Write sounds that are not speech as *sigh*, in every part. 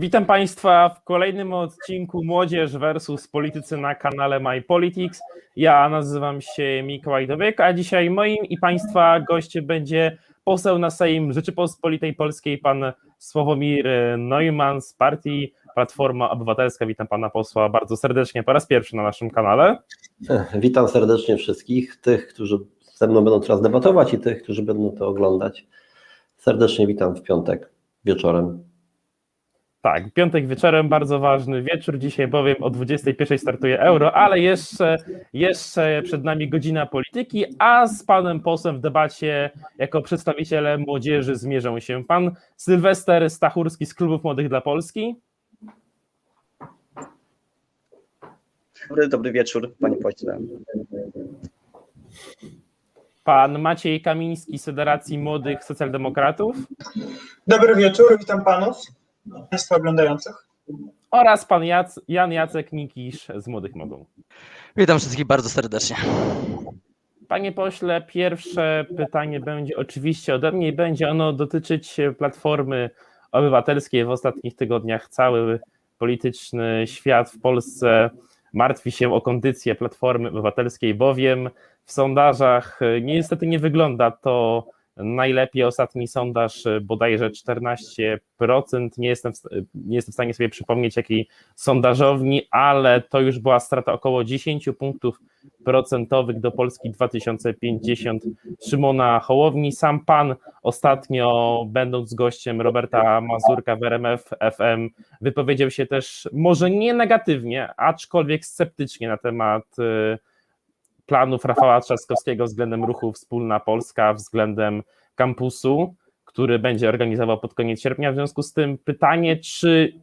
Witam Państwa w kolejnym odcinku Młodzież versus Politycy na kanale My Politics. Ja nazywam się Mikołaj Dobiek, a dzisiaj moim i Państwa gościem będzie poseł na Sejm Rzeczypospolitej Polskiej, pan Sławomir Neumann z partii Platforma Obywatelska. Witam Pana posła bardzo serdecznie po raz pierwszy na naszym kanale. Witam serdecznie wszystkich, tych, którzy ze mną będą teraz debatować i tych, którzy będą to oglądać. Serdecznie witam w piątek wieczorem. Tak, piątek wieczorem, bardzo ważny wieczór. Dzisiaj bowiem o 21 startuje euro, ale jeszcze, jeszcze przed nami godzina polityki, a z panem posłem w debacie jako przedstawicielem młodzieży zmierzą się pan Sylwester Stachurski z Klubów Młodych dla Polski. Dobry, dobry wieczór, panie pośle. Pan Maciej Kamiński z Federacji Młodych Socjaldemokratów. Dobry wieczór, witam panów, państwa oglądających. Oraz pan Jac Jan Jacek Mikisz z Młodych Mogą. Witam wszystkich bardzo serdecznie. Panie pośle, pierwsze pytanie będzie oczywiście ode mnie i będzie ono dotyczyć Platformy Obywatelskiej. W ostatnich tygodniach cały polityczny świat w Polsce martwi się o kondycję Platformy Obywatelskiej, bowiem w sondażach niestety nie wygląda to najlepiej. Ostatni sondaż bodajże 14%. Nie jestem, w, nie jestem w stanie sobie przypomnieć jakiej sondażowni, ale to już była strata około 10 punktów procentowych do Polski 2050 Szymona Hołowni. Sam pan ostatnio, będąc gościem Roberta Mazurka w RMF FM, wypowiedział się też może nie negatywnie, aczkolwiek sceptycznie na temat planów Rafała Trzaskowskiego względem ruchu Wspólna Polska, względem kampusu, który będzie organizował pod koniec sierpnia. W związku z tym pytanie, czy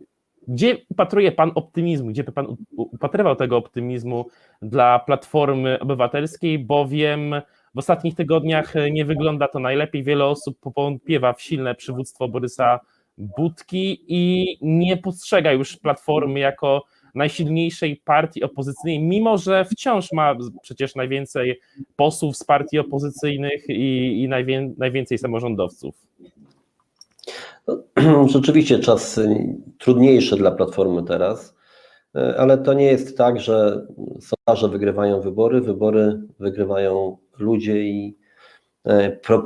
gdzie upatruje Pan optymizmu, gdzie by Pan upatrywał tego optymizmu dla Platformy Obywatelskiej, bowiem w ostatnich tygodniach nie wygląda to najlepiej. Wiele osób powątpiewa w silne przywództwo Borysa Budki i nie postrzega już Platformy jako najsilniejszej partii opozycyjnej, mimo że wciąż ma przecież najwięcej posłów z partii opozycyjnych i, i najwię, najwięcej samorządowców. No, *clears throat* rzeczywiście czas trudniejszy dla Platformy teraz, ale to nie jest tak, że sondaże wygrywają wybory, wybory wygrywają ludzie i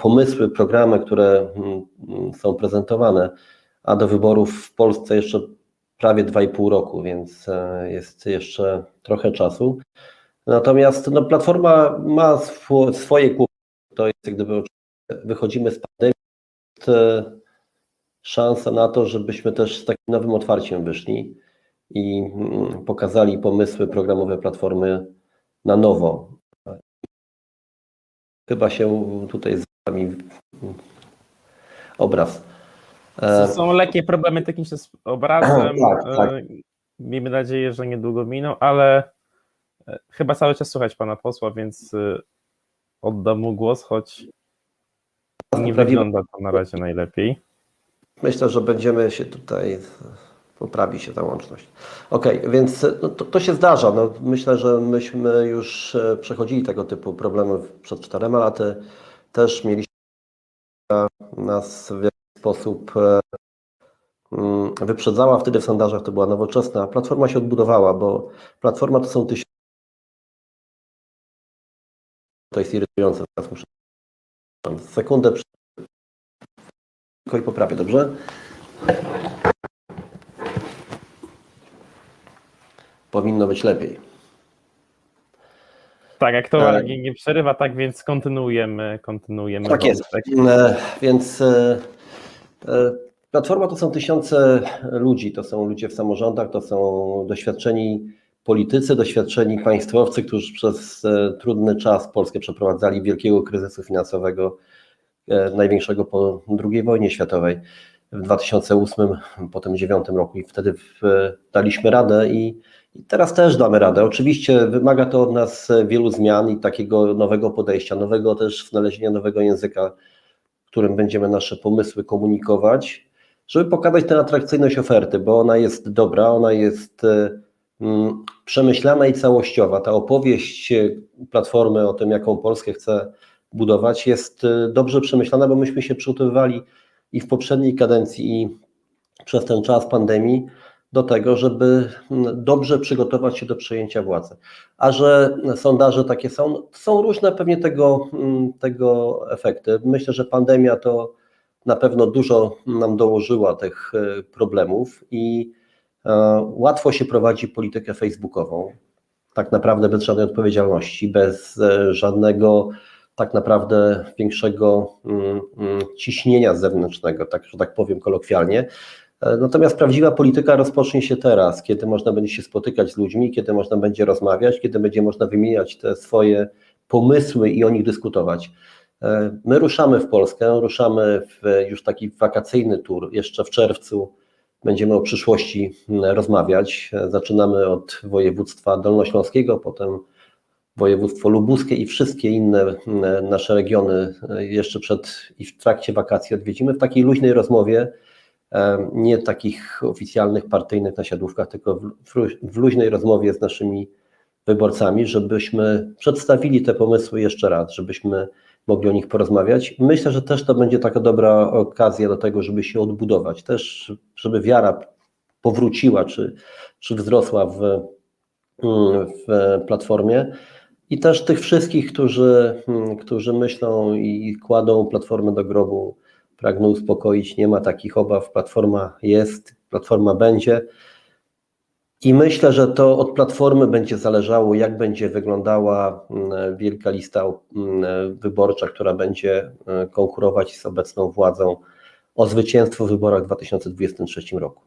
pomysły, programy, które są prezentowane, a do wyborów w Polsce jeszcze prawie 2,5 roku, więc jest jeszcze trochę czasu. Natomiast no, Platforma ma sw swoje kłopoty. To jest jak gdyby wychodzimy z pandemii, jest szansa na to, żebyśmy też z takim nowym otwarciem wyszli i pokazali pomysły programowe Platformy na nowo. Chyba się tutaj z wami obraz. Są lekkie problemy techniczne z obrazem. Tak, tak. Miejmy nadzieję, że niedługo miną, ale chyba cały czas słychać pana posła, więc oddam mu głos, choć nie wygląda to na razie najlepiej. Myślę, że będziemy się tutaj, poprawi się ta łączność. Ok, więc no to, to, się zdarza. No, myślę, że myśmy już przechodzili tego typu problemy przed czterema laty. Też mieliśmy nas w sposób wyprzedzała wtedy w sondażach, to była nowoczesna. Platforma się odbudowała, bo Platforma to są tysiące. To jest irytujące, teraz muszę. Sekundę. Tylko i poprawię, dobrze? Powinno być lepiej. Tak, jak to e... nie przerywa, tak więc kontynuujemy. kontynuujemy tak jest. E, więc e, Platforma to są tysiące ludzi, to są ludzie w samorządach, to są doświadczeni politycy, doświadczeni państwowcy, którzy przez trudny czas Polskę przeprowadzali wielkiego kryzysu finansowego, największego po II wojnie światowej w 2008, potem 2009 roku i wtedy daliśmy radę i, i teraz też damy radę. Oczywiście wymaga to od nas wielu zmian i takiego nowego podejścia, nowego też znalezienia nowego języka, którym będziemy nasze pomysły komunikować, żeby pokazać tę atrakcyjność oferty, bo ona jest dobra, ona jest mm, przemyślana i całościowa. Ta opowieść Platformy o tym, jaką Polskę chce budować, jest dobrze przemyślana, bo myśmy się przygotowywali i w poprzedniej kadencji, i przez ten czas pandemii do tego, żeby dobrze przygotować się do przejęcia władzy. A że sondaże takie są, są różne pewnie tego, mm, tego efekty. Myślę, że pandemia to na pewno dużo nam dołożyła tych e, problemów i e, łatwo się prowadzi politykę facebookową, tak naprawdę bez żadnej odpowiedzialności, bez e, żadnego tak naprawdę większego mm, mm, ciśnienia zewnętrznego, tak, że tak powiem kolokwialnie. E, Natomiast prawdziwa polityka rozpocznie się teraz, kiedy można będzie się spotykać z ludźmi, kiedy można będzie rozmawiać, kiedy będzie można wymieniać te swoje pomysły i o nich dyskutować. E, My ruszamy w Polskę, ruszamy w już taki wakacyjny tour. Jeszcze w czerwcu będziemy o przyszłości rozmawiać. E, Zaczynamy od województwa dolnośląskiego, potem województwo lubuskie i wszystkie inne nasze regiony jeszcze przed i w trakcie wakacji odwiedzimy w takiej luźnej rozmowie, nie takich oficjalnych, partyjnych nasiadówkach, tylko w, luźnej rozmowie z naszymi wyborcami, żebyśmy przedstawili te pomysły jeszcze raz, żebyśmy mogli o nich porozmawiać. Myślę, że też to będzie taka dobra okazja do tego, żeby się odbudować, też żeby wiara powróciła czy, czy wzrosła w, w platformie. I też tych wszystkich, którzy, którzy myślą i kładą platformę do grobu, pragnę uspokoić, nie ma takich obaw, platforma jest, platforma będzie. I myślę, że to od platformy będzie zależało, jak będzie wyglądała mm, wielka lista mm, wyborcza, która będzie e, konkurować z obecną władzą o zwycięstwo w wyborach w 2023 roku.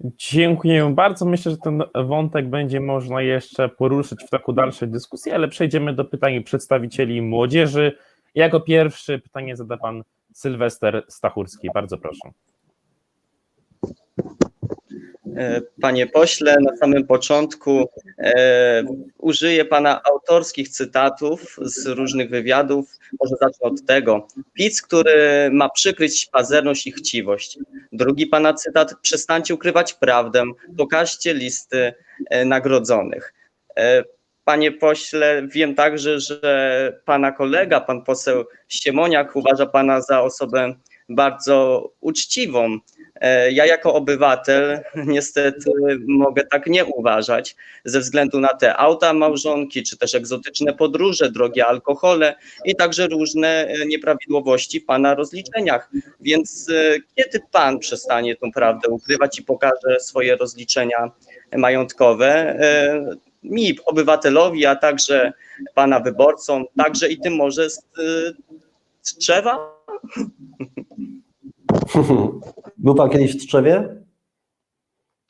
Dziękuję bardzo. Myślę, że ten wątek będzie można jeszcze poruszyć w toku dalszej dyskusji, ale przejdziemy do pytań przedstawicieli młodzieży. Jako pierwszy pytanie zada pan Sylwester Stachurski. Bardzo proszę. E, Panie pośle, na samym początku e, użyję pana autorskich cytatów z różnych wywiadów. Może zacznę od tego. PiS, który ma przykryć pazerność i chciwość. Drugi pana cytat. Przestańcie ukrywać prawdę, pokażcie listy e, nagrodzonych. E, Panie pośle, wiem także, że pana kolega, pan poseł Siemoniak uważa pana za osobę bardzo uczciwą. E, Ja jako obywatel niestety mogę tak nie uważać ze względu na te auta małżonki, czy też egzotyczne podróże, drogie alkohole i także różne e, nieprawidłowości w pana rozliczeniach. Więc e, kiedy pan przestanie tą prawdę ukrywać i pokaże swoje rozliczenia majątkowe mi, obywatelowi, a także pana wyborcom, także i tym może z, z drzewa? *laughs* Był pan kiedyś w Tczewie?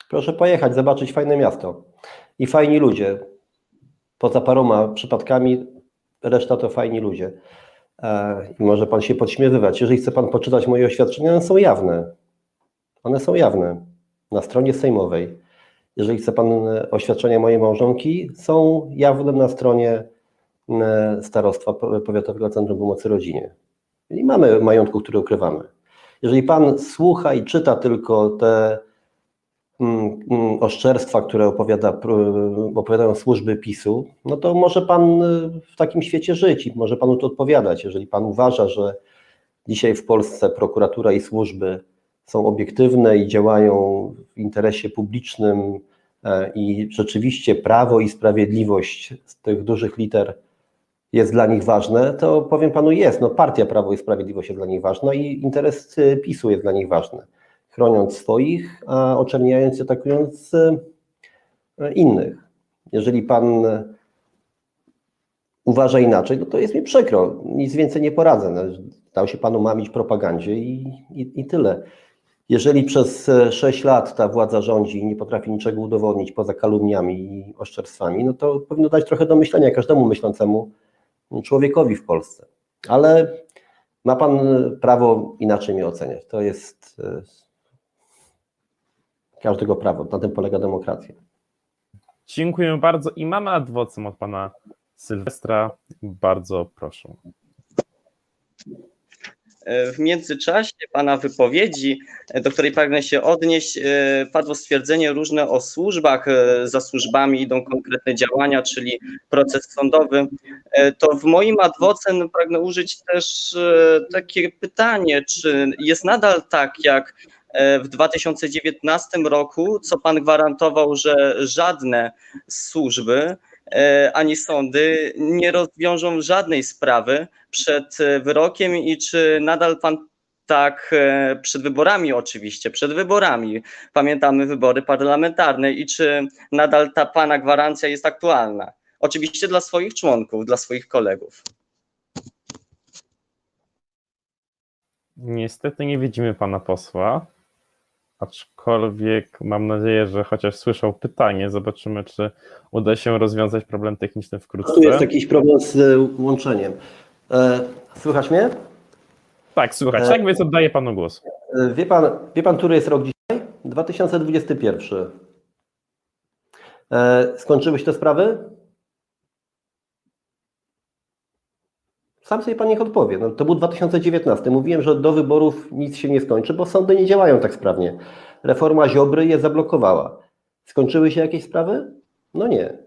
Proszę pojechać, zobaczyć fajne miasto i fajni ludzie. Poza paroma przypadkami, reszta to fajni ludzie. E, może pan się podśmiewywać. Jeżeli chce pan poczytać moje oświadczenia, one są jawne. One są jawne na stronie sejmowej. Jeżeli chce pan e, oświadczenia mojej małżonki, są jawne na stronie e, Starostwa Powiatowego Centrum Pomocy Rodzinie. I mamy majątku, który ukrywamy. Jeżeli pan słucha i czyta tylko te mm, mm, oszczerstwa, które opowiada, opowiadają służby PiSu, no to może pan y, w takim świecie żyć i może panu to odpowiadać. Jeżeli pan uważa, że dzisiaj w Polsce prokuratura i służby są obiektywne i działają w interesie publicznym e, i rzeczywiście prawo i sprawiedliwość z tych dużych liter jest dla nich ważne, to powiem panu jest. No, partia Prawo i Sprawiedliwość jest dla nich ważna i interes PiSu jest dla nich ważny. Chroniąc swoich, a oczerniając i atakując y, innych. Jeżeli pan uważa inaczej, no to jest mi przykro. Nic więcej nie poradzę. No, dał się panu mamić propagandzie i, i, i tyle. Jeżeli przez 6 lat ta władza rządzi i nie potrafi niczego udowodnić poza kalumniami i oszczerstwami, no to powinno dać trochę do myślenia każdemu myślącemu człowiekowi w Polsce. Ale ma pan prawo inaczej mnie oceniać. To jest e, każdego prawo. Na tym polega demokracja. Dziękuję bardzo i mamy adwocem od pana Sylwestra. Bardzo proszę. E, W międzyczasie Pana wypowiedzi, e, do której pragnę się odnieść, e, padło stwierdzenie różne o służbach. Za służbami idą konkretne działania, czyli proces sądowy. To w moim adwocem pragnę użyć też takie pytanie, czy jest nadal tak, jak w 2019 roku, co pan gwarantował, że żadne służby ani sądy nie rozwiążą żadnej sprawy przed e, wyrokiem i czy nadal pan tak e, przed wyborami oczywiście, przed wyborami, pamiętamy wybory parlamentarne i czy nadal ta pana gwarancja jest aktualna? Oczywiście dla swoich członków, dla swoich kolegów. Niestety nie widzimy pana posła, aczkolwiek mam nadzieję, że chociaż słyszał pytanie, zobaczymy, czy uda się rozwiązać problem techniczny wkrótce. Tu jest jakiś problem z e, łączeniem. E, Słychać mnie? Tak, słuchać, E, tak więc oddaję panu głos. E, Wie pan, wie pan, który jest rok dzisiaj? 2021. E, Skończyły się te sprawy? Sam sobie pan niech odpowie. No, to był 2019. Mówiłem, że do wyborów nic się nie skończy, bo sądy nie działają tak sprawnie. Reforma Ziobry je zablokowała. Skończyły się jakieś sprawy? No nie.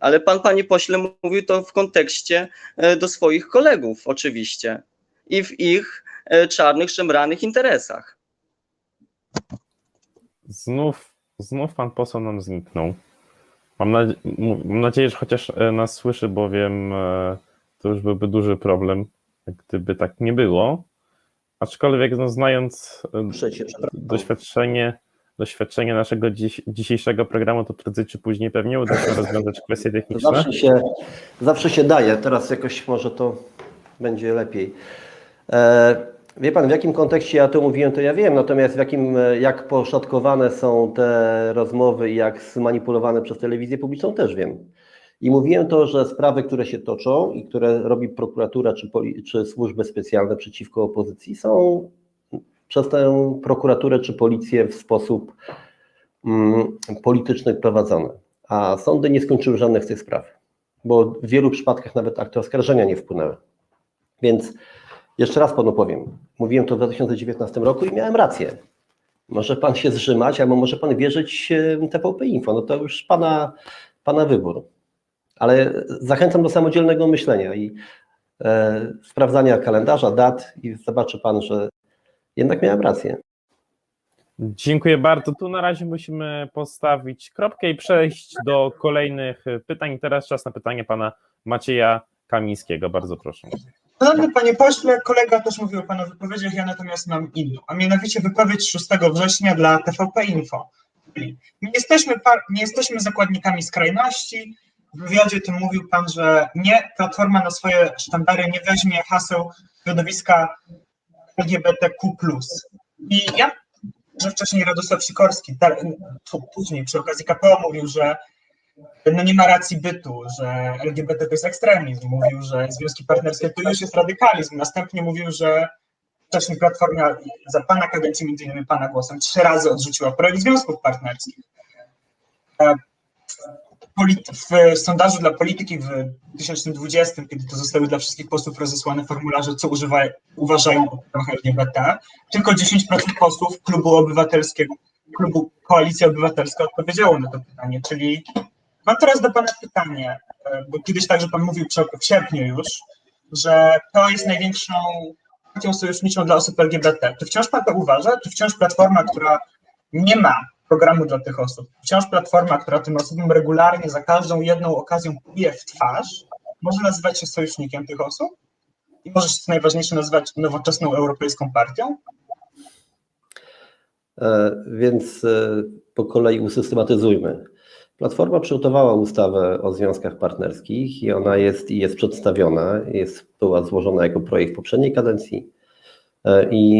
Ale pan, panie pośle, mówił to w kontekście e, do swoich kolegów, oczywiście, i w ich e, czarnych, szemranych interesach. Znów, znów pan poseł nam zniknął. Mam, nadzie- mam nadzieję, że chociaż e, nas słyszy, bowiem e, to już byłby duży problem, gdyby tak nie było. Aczkolwiek no, znając e, doświadczenie, doświadczenie naszego dziś, dzisiejszego programu, to prędzej czy później pewnie uda się rozwiązać kwestie techniczne. Zawsze się, zawsze się daje. Teraz jakoś może to będzie lepiej. E, wie pan, w jakim kontekście ja to mówiłem, to ja wiem, natomiast w jakim, e, jak poszatkowane są te rozmowy i jak zmanipulowane przez telewizję publiczną, też wiem. I mówiłem to, że sprawy, które się toczą i które robi prokuratura czy, poli, czy służby specjalne przeciwko opozycji, są przez tę prokuraturę czy policję w sposób mm, polityczny prowadzone. A sądy nie skończyły żadnych z tych spraw, bo w wielu przypadkach nawet akty oskarżenia nie wpłynęły. Więc jeszcze raz panu powiem, mówiłem to w 2019 roku i miałem rację. Może pan się zrzymać, albo może pan wierzyć e, TVP Info, no to już pana, pana wybór. Ale zachęcam do samodzielnego myślenia i e, sprawdzania kalendarza, dat i zobaczy pan, że jednak miałem rację. Dziękuję bardzo. Tu na razie musimy postawić kropkę i przejść do kolejnych pytań. Teraz czas na pytanie pana Macieja Kamińskiego. Bardzo proszę. Szanowny panie pośle, kolega też mówił o pana wypowiedziach, ja natomiast mam inną, a mianowicie wypowiedź 6 września dla TVP Info. Czyli Nie jesteśmy, nie jesteśmy zakładnikami skrajności. W wywiadzie tym mówił pan, że nie, Platforma na swoje sztandary nie weźmie haseł środowiska LGBTQ+. I ja, że wcześniej Radosław Sikorski, ta, tu, później przy okazji KPO mówił, że no nie ma racji bytu, że LGBT to jest ekstremizm. Mówił, że związki partnerskie to już jest radykalizm. Następnie mówił, że wcześniej Platforma za pana kadencji, między innymi pana głosem, trzy razy odrzuciła projekt związków partnerskich. W sondażu dla polityki w 2020, kiedy to zostały dla wszystkich posłów rozesłane formularze, co używa, uważają o prawach LGBT, tylko 10% posłów klubu obywatelskiego, klubu Koalicja Obywatelska odpowiedziało na to pytanie, czyli Mam teraz do Pana pytanie, e, bo kiedyś także Pan mówił w sierpniu już, że to jest największą partią sojuszniczą dla osób LGBT. Czy wciąż Pan to uważa? Czy wciąż Platforma, która nie ma programu dla tych osób, wciąż Platforma, która tym osobom regularnie za każdą jedną okazją pije w twarz, może nazywać się sojusznikiem tych osób? I może się co najważniejsze nazywać nowoczesną europejską partią? E, Więc e, po kolei usystematyzujmy. Platforma przygotowała ustawę o związkach partnerskich i ona jest i jest przedstawiona, jest, była złożona jako projekt w poprzedniej kadencji e, i,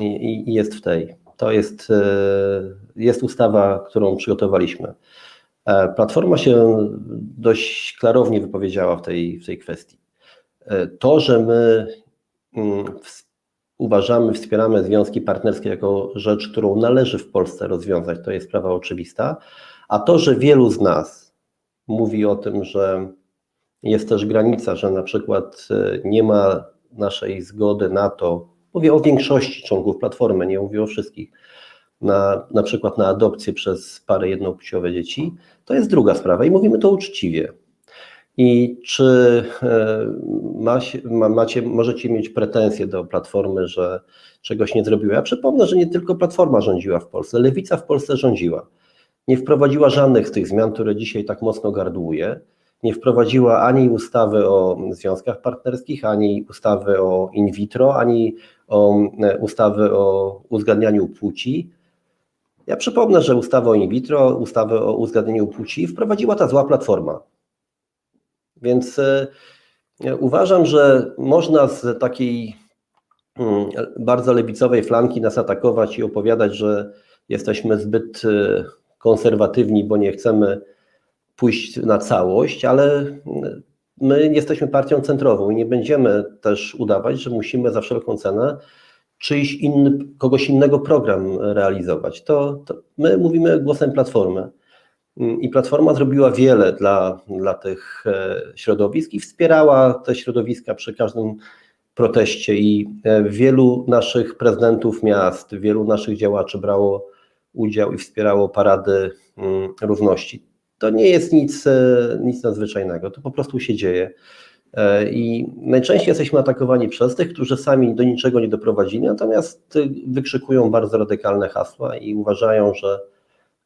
i, i jest w tej. To jest, e, jest ustawa, którą przygotowaliśmy. E, Platforma się dość klarownie wypowiedziała w tej, w tej kwestii. E, To, że my mm, uważamy, wspieramy związki partnerskie jako rzecz, którą należy w Polsce rozwiązać, to jest sprawa oczywista. A to, że wielu z nas mówi o tym, że jest też granica, że na przykład nie ma naszej zgody na to, mówię o większości członków Platformy, nie mówię o wszystkich, na, na przykład na adopcję przez pary jednopłciowe dzieci, to jest druga sprawa i mówimy to uczciwie. I czy e, ma się, ma, macie, możecie mieć pretensje do Platformy, że czegoś nie zrobiła? Ja przypomnę, że nie tylko Platforma rządziła w Polsce, Lewica w Polsce rządziła. Nie wprowadziła żadnych z tych zmian, które dzisiaj tak mocno gardłuje. Nie wprowadziła ani ustawy o związkach partnerskich, ani ustawy o in vitro, ani o e, ustawy o uzgadnianiu płci. Ja przypomnę, że ustawę o in vitro, ustawę o uzgadnieniu płci wprowadziła ta zła platforma. Więc e, uważam, że można z takiej mm, bardzo lewicowej flanki nas atakować i opowiadać, że jesteśmy zbyt e, konserwatywni, bo nie chcemy pójść na całość, ale my jesteśmy partią centrową i nie będziemy też udawać, że musimy za wszelką cenę czyjś inny, kogoś innego program realizować. To, to my mówimy głosem Platformy. I Platforma zrobiła wiele dla, dla tych e, środowisk i wspierała te środowiska przy każdym proteście. I e, wielu naszych prezydentów miast, wielu naszych działaczy brało udział i wspierało parady mm, równości. To nie jest nic, e, nic nadzwyczajnego, to po prostu się dzieje. I najczęściej jesteśmy atakowani przez tych, którzy sami do niczego nie doprowadzili, natomiast wykrzykują bardzo radykalne hasła i uważają, że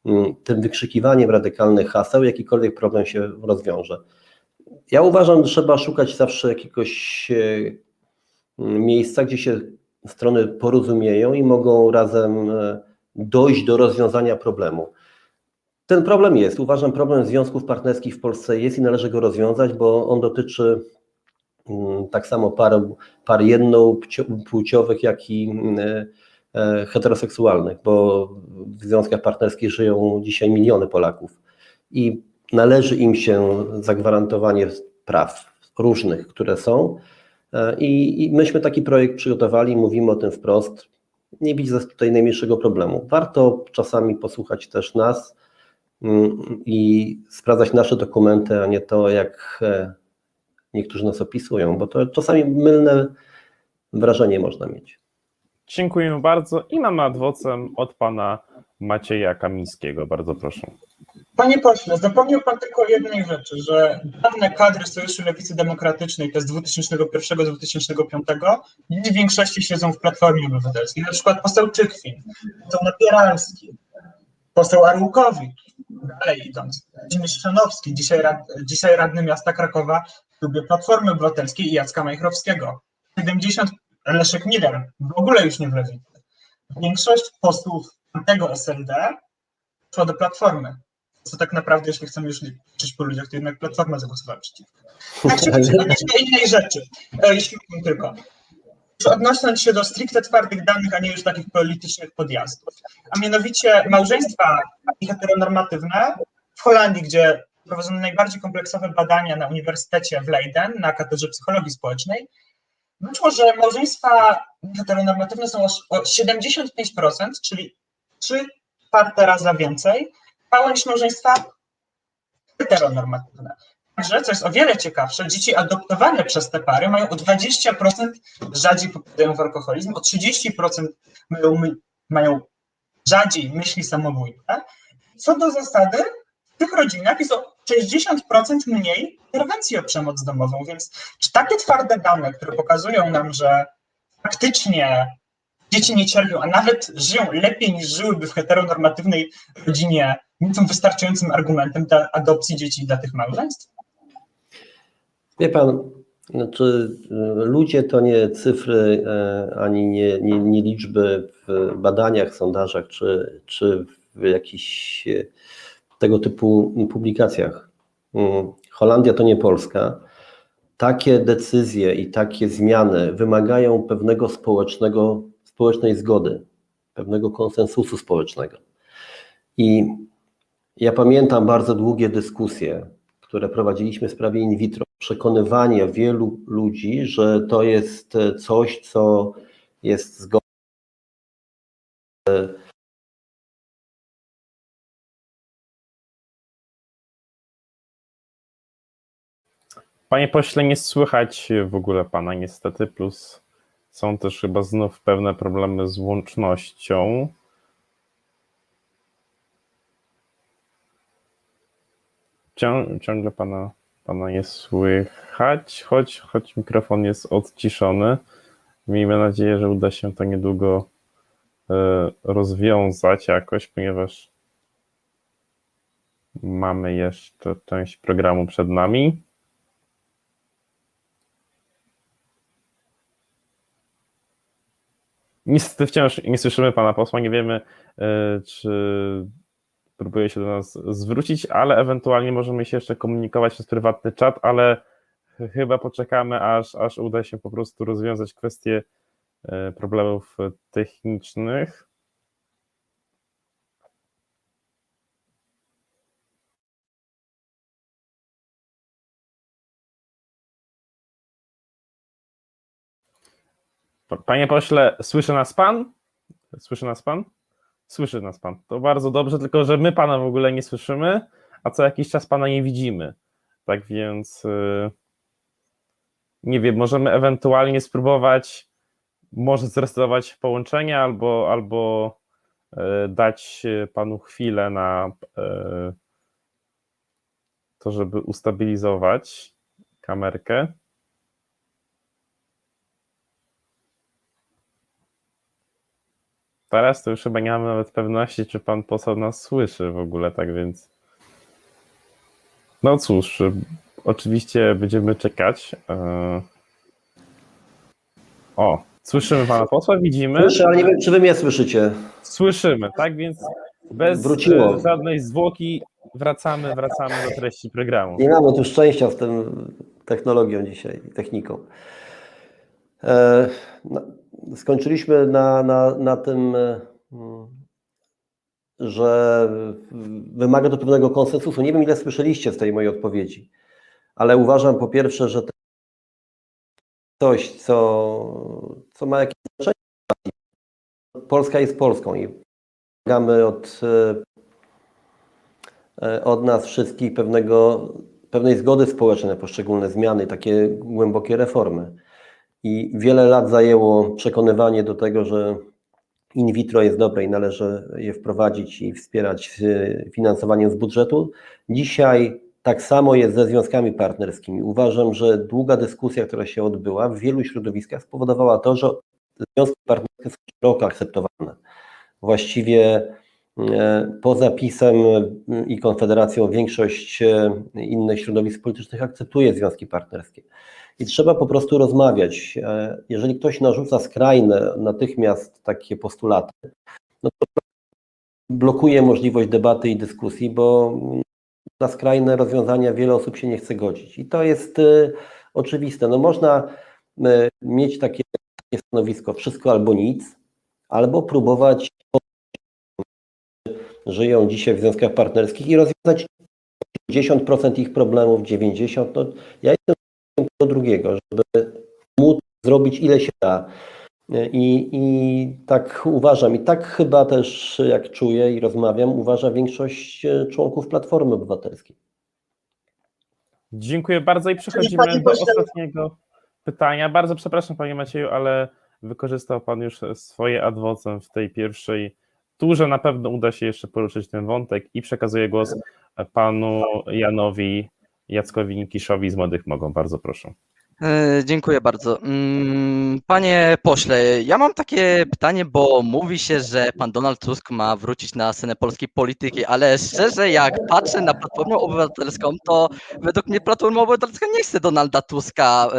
mm, tym wykrzykiwaniem radykalnych haseł jakikolwiek problem się rozwiąże. Ja uważam, że trzeba szukać zawsze jakiegoś miejsca, gdzie się strony porozumieją i mogą razem dojść do rozwiązania problemu. Ten problem jest. Uważam, problem związków partnerskich w Polsce jest i należy go rozwiązać, bo on dotyczy mm, tak samo par, par jednopłciowych, jak i e, heteroseksualnych, bo w związkach partnerskich żyją dzisiaj miliony Polaków i należy im się zagwarantowanie praw różnych, które są. E, I, I myśmy taki projekt przygotowali, mówimy o tym wprost. Nie widzę tutaj najmniejszego problemu. Warto czasami posłuchać też nas i sprawdzać nasze dokumenty, a nie to, jak e, niektórzy nas opisują, bo to czasami mylne wrażenie można mieć. Dziękujemy bardzo i mamy adwocem od pana Macieja Kamińskiego. Bardzo proszę. Panie pośle, zapomniał pan tylko o jednej rzeczy, że dawne kadry Sojuszu Lewicy Demokratycznej, to z 2001-2005, nie w większości siedzą w Platformie Obywatelskiej, na przykład poseł Czykwi, poseł Napieralski, poseł Arłukowicz, dalej idąc, Włodzimierz Szanowski, dzisiaj, rad, dzisiaj radny miasta Krakowa w klubie Platformy Obywatelskiej i Jacka Majchrowskiego. 70 Leszek Miller, w ogóle już nie w lewicy. Większość posłów tego SLD szła do Platformy. Co tak naprawdę, jeśli chcemy już liczyć po ludziach, to jednak Platforma zagłosowała przeciwko. Tak się innej rzeczy, e, jeśli mógłbym odnosząc się do stricte twardych danych, a nie już takich politycznych podjazdów. A mianowicie małżeństwa heteronormatywne w Holandii, gdzie prowadzono najbardziej kompleksowe badania na Uniwersytecie w Leiden na katedrze psychologii społecznej, wyszło, że małżeństwa heteronormatywne są o 75%, czyli 3 czwarte raza więcej, niż małżeństwa heteronormatywne. Także, co jest o wiele ciekawsze, dzieci adoptowane przez te pary mają o 20% rzadziej popadają w alkoholizm, o 30% mają, mają rzadziej myśli samobójcze. Co do zasady, w tych rodzinach jest o 60% mniej interwencji o przemoc domową, więc czy takie twarde dane, które pokazują nam, że faktycznie dzieci nie cierpią, a nawet żyją lepiej niż żyłyby w heteronormatywnej rodzinie, nie są wystarczającym argumentem dla adopcji dzieci dla tych małżeństw? Wie pan, znaczy ludzie to nie cyfry e, ani nie, nie, nie liczby w badaniach, sondażach czy, czy w jakichś e, tego typu publikacjach. Mm, Holandia to nie Polska. Takie decyzje i takie zmiany wymagają pewnego społecznego, społecznej zgody, pewnego konsensusu społecznego. I ja pamiętam bardzo długie dyskusje, które prowadziliśmy w sprawie in vitro przekonywanie wielu ludzi, że to jest coś, co jest zgodne. Panie pośle, nie słychać w ogóle pana niestety, plus są też chyba znów pewne problemy z łącznością. Cią, ciągle pana Pana nie słychać, choć, choć mikrofon jest odciszony. Miejmy nadzieję, że uda się to niedługo e, rozwiązać jakoś, ponieważ mamy jeszcze część programu przed nami. Niestety wciąż nie słyszymy pana posła, nie wiemy, e, czy próbuje się do nas zwrócić, ale ewentualnie możemy się jeszcze komunikować przez prywatny czat, ale ch- chyba poczekamy, aż, aż uda się po prostu rozwiązać kwestie e, problemów technicznych. Pa- Panie pośle, słyszy nas pan? Słyszy nas pan? Słyszy nas pan. To bardzo dobrze, tylko że my pana w ogóle nie słyszymy, a co jakiś czas pana nie widzimy. Tak więc y, nie wiem, możemy ewentualnie spróbować może zresetować połączenie albo, albo y, dać panu chwilę na y, to, żeby ustabilizować kamerkę. Teraz to już chyba nie mamy nawet pewności, czy pan poseł nas słyszy w ogóle, tak więc. No cóż, oczywiście będziemy czekać. e. O, słyszymy pana posła, widzimy. Słyszę, ale nie wiem, czy wy mnie słyszycie. Słyszymy, tak więc bez Wróciło. e, żadnej zwłoki wracamy, wracamy do treści programu. Nie mamy tu szczęścia z tą technologią dzisiaj, techniką. E, no, skończyliśmy na, na, na tym, e, mm, że wymaga to pewnego konsensusu. Nie wiem, ile słyszeliście z tej mojej odpowiedzi, ale uważam po pierwsze, że to coś, co, co ma jakieś znaczenie. Polska jest Polską i wymagamy od e, e, od nas wszystkich pewnego, pewnej zgody społecznej na poszczególne zmiany, takie głębokie reformy. I wiele lat zajęło przekonywanie do tego, że in vitro jest dobre i należy je wprowadzić i wspierać e, finansowaniem z budżetu. Dzisiaj tak samo jest ze związkami partnerskimi. Uważam, że długa dyskusja, która się odbyła w wielu środowiskach spowodowała to, że związki partnerskie są szeroko akceptowane. Właściwie E, Poza PiSem i Konfederacją większość innych środowisk politycznych akceptuje związki partnerskie. I trzeba po prostu rozmawiać. E, Jeżeli ktoś narzuca skrajne natychmiast takie postulaty, no to blokuje możliwość debaty i dyskusji, bo na skrajne rozwiązania wiele osób się nie chce godzić. I to jest e, oczywiste. No można e, mieć takie stanowisko wszystko albo nic, albo próbować żyją dzisiaj w związkach partnerskich i rozwiązać 50% ich problemów, 90%. No, ja jestem do drugiego, żeby móc zrobić ile się da. I, I tak uważam, i tak chyba też jak czuję i rozmawiam, uważa większość e, członków Platformy Obywatelskiej. Dziękuję bardzo i przechodzimy do ostatniego pytania. Bardzo przepraszam, panie Macieju, ale wykorzystał pan już swoje adwocem w tej pierwszej turze. Na pewno uda się jeszcze poruszyć ten wątek i przekazuję głos panu Janowi Jackowi Nikiszowi z Młodych Mogą. Bardzo proszę. E, Dziękuję bardzo. Mm, Panie pośle, ja mam takie pytanie, bo mówi się, że pan Donald Tusk ma wrócić na scenę polskiej polityki, ale szczerze, jak patrzę na Platformę Obywatelską, to według mnie Platforma Obywatelska nie chce Donalda Tuska,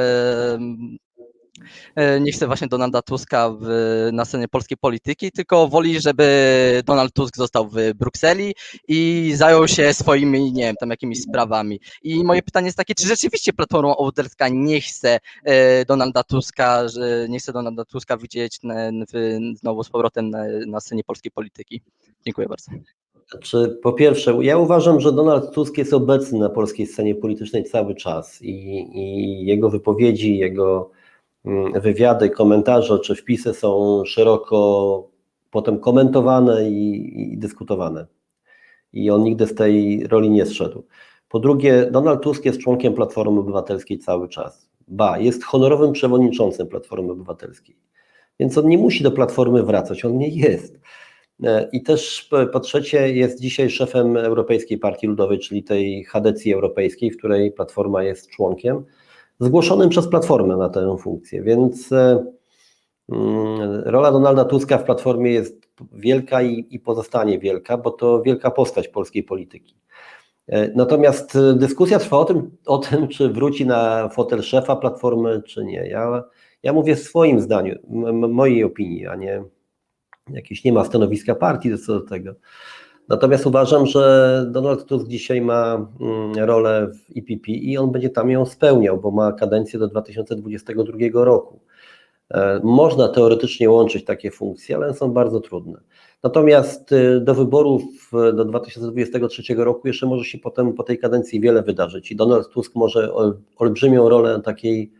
nie chce właśnie Donalda Tuska w, na scenie polskiej polityki, tylko woli, żeby Donald Tusk został w Brukseli i zajął się swoimi, nie wiem, tam jakimiś sprawami. I moje pytanie jest takie, czy rzeczywiście Platforma Obywatelska nie chce e, Donalda Tuska, że nie chce Donalda Tuska widzieć znowu z powrotem na, na scenie polskiej polityki? Dziękuję bardzo. Znaczy, po pierwsze, ja uważam, że Donald Tusk jest obecny na polskiej scenie politycznej cały czas i, i jego wypowiedzi, jego wywiady, komentarze czy wpisy są szeroko potem komentowane i, i dyskutowane. I on nigdy z tej roli nie zszedł. Po drugie, Donald Tusk jest członkiem Platformy Obywatelskiej cały czas. Ba, jest honorowym przewodniczącym Platformy Obywatelskiej. Więc on nie musi do Platformy wracać, on nie jest. E, I też po, po trzecie jest dzisiaj szefem Europejskiej Partii Ludowej, czyli tej Chadecji Europejskiej, w której Platforma jest członkiem, zgłoszonym przez Platformę na tę funkcję, więc e, mm, rola Donalda Tuska w Platformie jest wielka i, i pozostanie wielka, bo to wielka postać polskiej polityki. E, Natomiast e, dyskusja trwa o tym, o tym, czy wróci na fotel szefa Platformy, czy nie. Ja, ja mówię w swoim zdaniu, mojej opinii, a nie jakieś nie ma stanowiska partii co do tego. Natomiast uważam, że Donald Tusk dzisiaj ma mm, rolę w IPP i on będzie tam ją spełniał, bo ma kadencję do 2022 roku. E, Można teoretycznie łączyć takie funkcje, ale są bardzo trudne. Natomiast y, do wyborów y, do 2023 roku jeszcze może się potem po tej kadencji wiele wydarzyć i Donald Tusk może ol- olbrzymią rolę takiej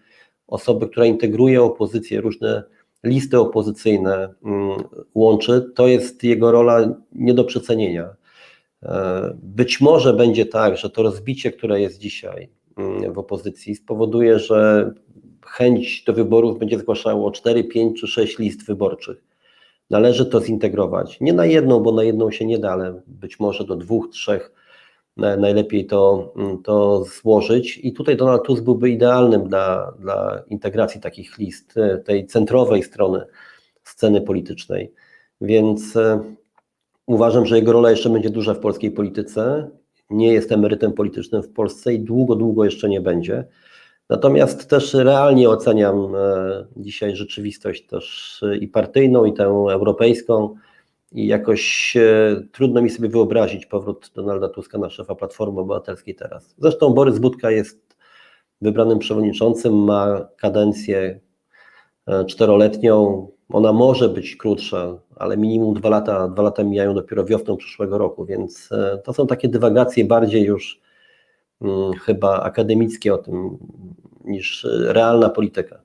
osoby, która integruje opozycję, różne listy opozycyjne mm, łączy. To jest jego rola nie do przecenienia. E, Być może będzie tak, że to rozbicie, które jest dzisiaj mm, w opozycji, spowoduje, że chęć do wyborów będzie zgłaszało 4, 5 czy 6 list wyborczych. Należy to zintegrować. Nie na jedną, bo na jedną się nie da, ale być może do dwóch, trzech najlepiej to, mm, to złożyć. I tutaj Donald Tusk byłby idealnym dla, dla integracji takich list, e, tej centrowej strony sceny politycznej. Więc e, uważam, że jego rola jeszcze będzie duża w polskiej polityce. Nie jest emerytem politycznym w Polsce i długo, długo jeszcze nie będzie. Natomiast też realnie oceniam e, dzisiaj rzeczywistość też i partyjną, i tę europejską. I jakoś e, trudno mi sobie wyobrazić powrót Donalda Tuska na szefa Platformy Obywatelskiej teraz. Zresztą Borys Budka jest wybranym przewodniczącym, ma kadencję e, czteroletnią. Ona może być krótsza, ale minimum dwa lata, dwa lata mijają dopiero wiosną przyszłego roku, więc e, to są takie dywagacje bardziej już mm, chyba akademickie o tym niż realna polityka.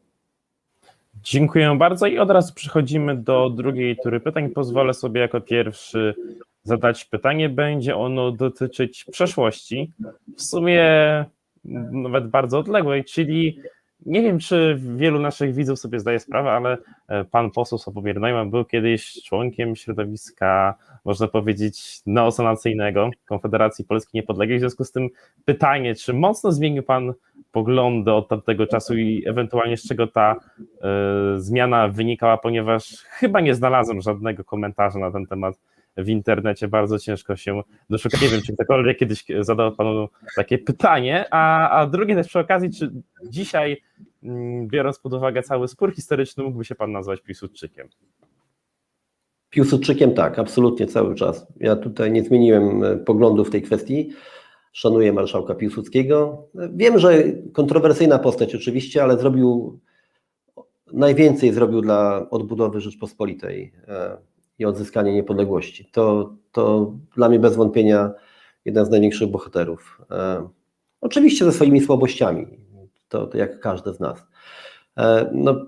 Dziękuję bardzo i od razu przechodzimy do drugiej tury pytań. Pozwolę sobie jako pierwszy zadać pytanie. Będzie ono dotyczyć przeszłości, w sumie nawet bardzo odległej, czyli nie wiem, czy wielu naszych widzów sobie zdaje sprawę, ale e, pan poseł Sławomir Neumann był kiedyś członkiem środowiska, można powiedzieć, neosanacyjnego Konfederacji Polski Niepodległej. W związku z tym pytanie, czy mocno zmienił pan poglądy od tamtego czasu i ewentualnie z czego ta e, zmiana wynikała, ponieważ chyba nie znalazłem żadnego komentarza na ten temat w internecie, bardzo ciężko się doszukać. Nie wiem, czy ktokolwiek kiedyś zadał panu takie pytanie, a, a drugie też przy okazji, czy dzisiaj, mm, biorąc pod uwagę cały spór historyczny, mógłby się pan nazwać Piłsudczykiem? Piłsudczykiem tak, absolutnie cały czas. Ja tutaj nie zmieniłem e, poglądów w tej kwestii. Szanuję marszałka Piłsudskiego. Wiem, że kontrowersyjna postać oczywiście, ale zrobił najwięcej zrobił dla odbudowy Rzeczpospolitej e, i odzyskania niepodległości. To, to dla mnie bez wątpienia jeden z największych bohaterów. E, Oczywiście ze swoimi słabościami, to, to jak każdy z nas. No,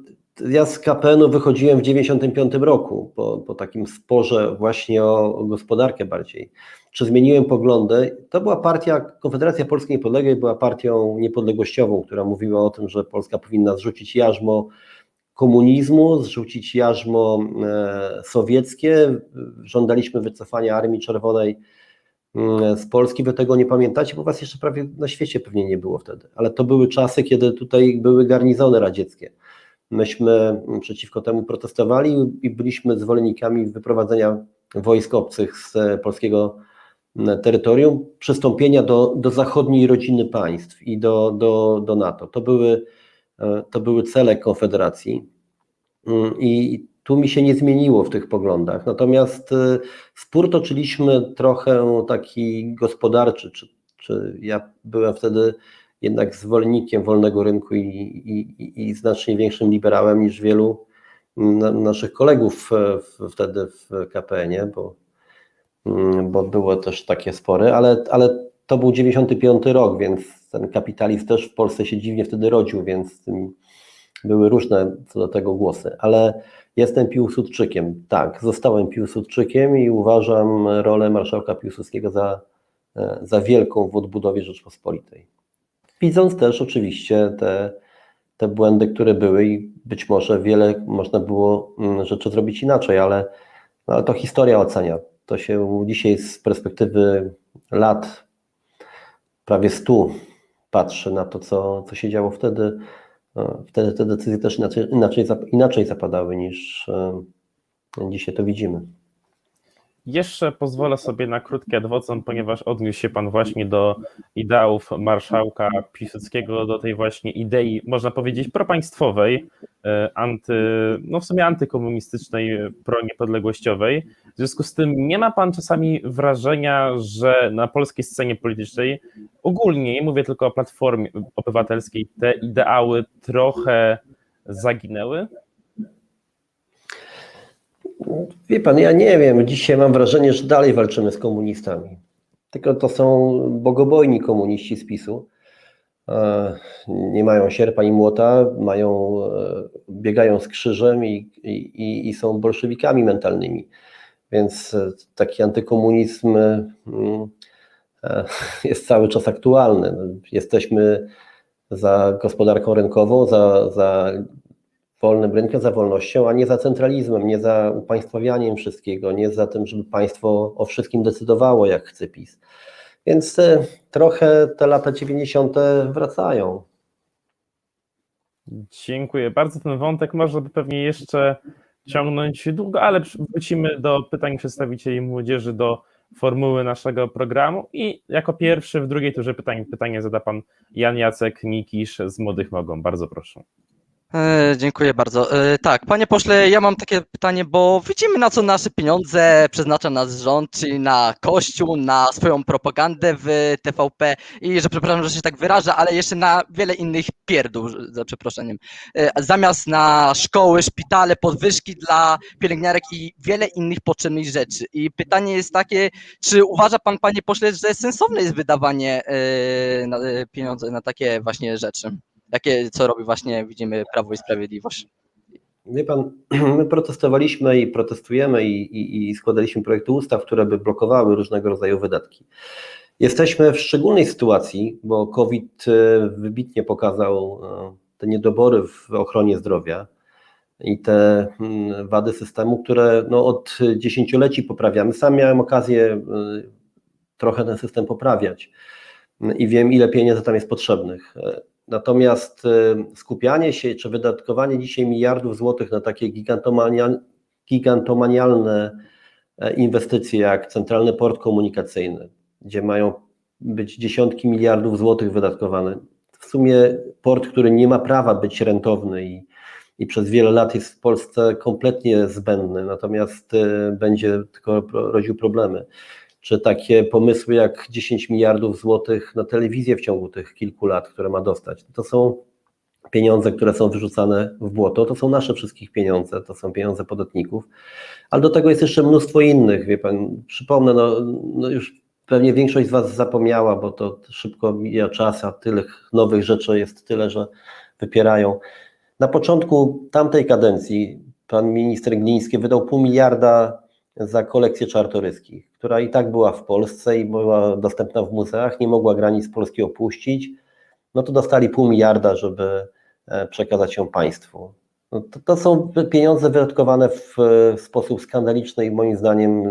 ja z KPN-u wychodziłem w 1995 roku, po, po takim sporze właśnie o, o gospodarkę bardziej. Czy zmieniłem poglądy? To była partia, Konfederacja Polskiej Niepodległej była partią niepodległościową, która mówiła o tym, że Polska powinna zrzucić jarzmo komunizmu, zrzucić jarzmo e, sowieckie. Żądaliśmy wycofania Armii Czerwonej mm, z Polski. Wy tego nie pamiętacie, bo was jeszcze prawie na świecie pewnie nie było wtedy. Ale to były czasy, kiedy tutaj były garnizony radzieckie. Myśmy przeciwko temu protestowali i byliśmy zwolennikami wyprowadzenia wojsk obcych z polskiego terytorium, przystąpienia do, do zachodniej rodziny państw i do, do, do NATO. To były, e, to były cele Konfederacji Mm, i tu mi się nie zmieniło w tych poglądach. Natomiast e, spór toczyliśmy trochę taki gospodarczy, czy, czy ja byłem wtedy jednak zwolennikiem wolnego rynku i, i, i- znacznie większym liberałem niż wielu na, naszych kolegów e, w, wtedy w KPN-ie, bo, mm, bo było też takie spory, ale, ale to był 95 rok, więc ten kapitalizm też w Polsce się dziwnie wtedy rodził, więc mm, były różne co do tego głosy, ale jestem Piłsudczykiem. Tak, zostałem Piłsudczykiem i uważam rolę marszałka Piłsudskiego za, e, za wielką w odbudowie Rzeczpospolitej widząc też oczywiście te, te błędy, które były i być może wiele można było mm, rzeczy zrobić inaczej, ale No, ale to historia ocenia. To się dzisiaj z perspektywy lat, prawie 100, patrzy na to, co, co się działo wtedy. No, Wtedy te decyzje też inaczej, inaczej, inaczej zapadały niż e, dzisiaj to widzimy. Jeszcze pozwolę sobie na krótki adwocem, ponieważ odniósł się Pan właśnie do ideałów marszałka Piłsudskiego, do tej właśnie idei, można powiedzieć, propaństwowej, e, anty, no w sumie antykomunistycznej, proniepodległościowej. W związku z tym nie ma Pan czasami wrażenia, że na polskiej scenie politycznej ogólnie, nie mówię tylko o Platformie Obywatelskiej, te ideały trochę zaginęły? Wie pan, ja nie wiem, dzisiaj mam wrażenie, że dalej walczymy z komunistami. Tylko to są bogobojni komuniści z PiSu. E, Nie mają sierpa i młota, mają, e, biegają z krzyżem i, i, i są bolszewikami mentalnymi. Więc e, taki antykomunizm mm, *laughs* jest cały czas aktualny. Jesteśmy za gospodarką rynkową, za, za wolnym rynkiem, za wolnością, a nie za centralizmem, nie za upaństwawianiem wszystkiego, nie za tym, żeby państwo o wszystkim decydowało, jak chce PiS. Więc e, trochę te lata 90. wracają. Dziękuję bardzo. Ten wątek można by pewnie jeszcze ciągnąć długo, ale wrócimy do pytań przedstawicieli młodzieży, do formuły naszego programu i jako pierwszy w drugiej turze pytań pytanie zada pan Jan Jacek Nikisz z Młodych Mogą. Bardzo proszę. E, Dziękuję bardzo. E, Tak, panie pośle, ja mam takie pytanie, bo widzimy na co nasze pieniądze przeznacza nasz rząd, czyli na kościół, na swoją propagandę w TVP i że przepraszam, że się tak wyrażę, ale jeszcze na wiele innych pierdół, za przeproszeniem. E, Zamiast na szkoły, szpitale, podwyżki dla pielęgniarek i wiele innych potrzebnych rzeczy. I pytanie jest takie, czy uważa pan, panie pośle, że sensowne jest wydawanie na- e, pieniędzy na takie właśnie rzeczy? Jakie, co robi właśnie, widzimy, Prawo i Sprawiedliwość. Wie pan, *clears throat* my protestowaliśmy i protestujemy i, i, i składaliśmy projekty ustaw, które by blokowały różnego rodzaju wydatki. Jesteśmy w szczególnej sytuacji, bo COVID e, wybitnie pokazał e, te niedobory w ochronie zdrowia i te mm, wady systemu, które no, od dziesięcioleci poprawiamy. Sam miałem okazję e, trochę ten system poprawiać i wiem, ile pieniędzy tam jest potrzebnych. Natomiast e, skupianie się czy wydatkowanie dzisiaj miliardów złotych na takie gigantomania- gigantomanialne e, inwestycje jak Centralny Port Komunikacyjny, gdzie mają być dziesiątki miliardów złotych wydatkowane. W sumie port, który nie ma prawa być rentowny i, i przez wiele lat jest w Polsce kompletnie zbędny, natomiast e, będzie tylko rodził problemy czy takie pomysły jak 10 miliardów złotych na telewizję w ciągu tych kilku lat, które ma dostać. To są pieniądze, które są wyrzucane w błoto, to są nasze wszystkich pieniądze, to są pieniądze podatników, ale do tego jest jeszcze mnóstwo innych, wie pan, przypomnę, no, no już pewnie większość z was zapomniała, bo to szybko mija czas, a tyle nowych rzeczy jest tyle, że wypierają. Na początku tamtej kadencji pan minister Gliński wydał pół miliarda za kolekcję czartoryskich, która i tak była w Polsce i była dostępna w muzeach, nie mogła granic Polski opuścić, no to dostali pół miliarda, żeby e, przekazać ją państwu. No to, to są pieniądze wydatkowane w, w sposób skandaliczny i moim zdaniem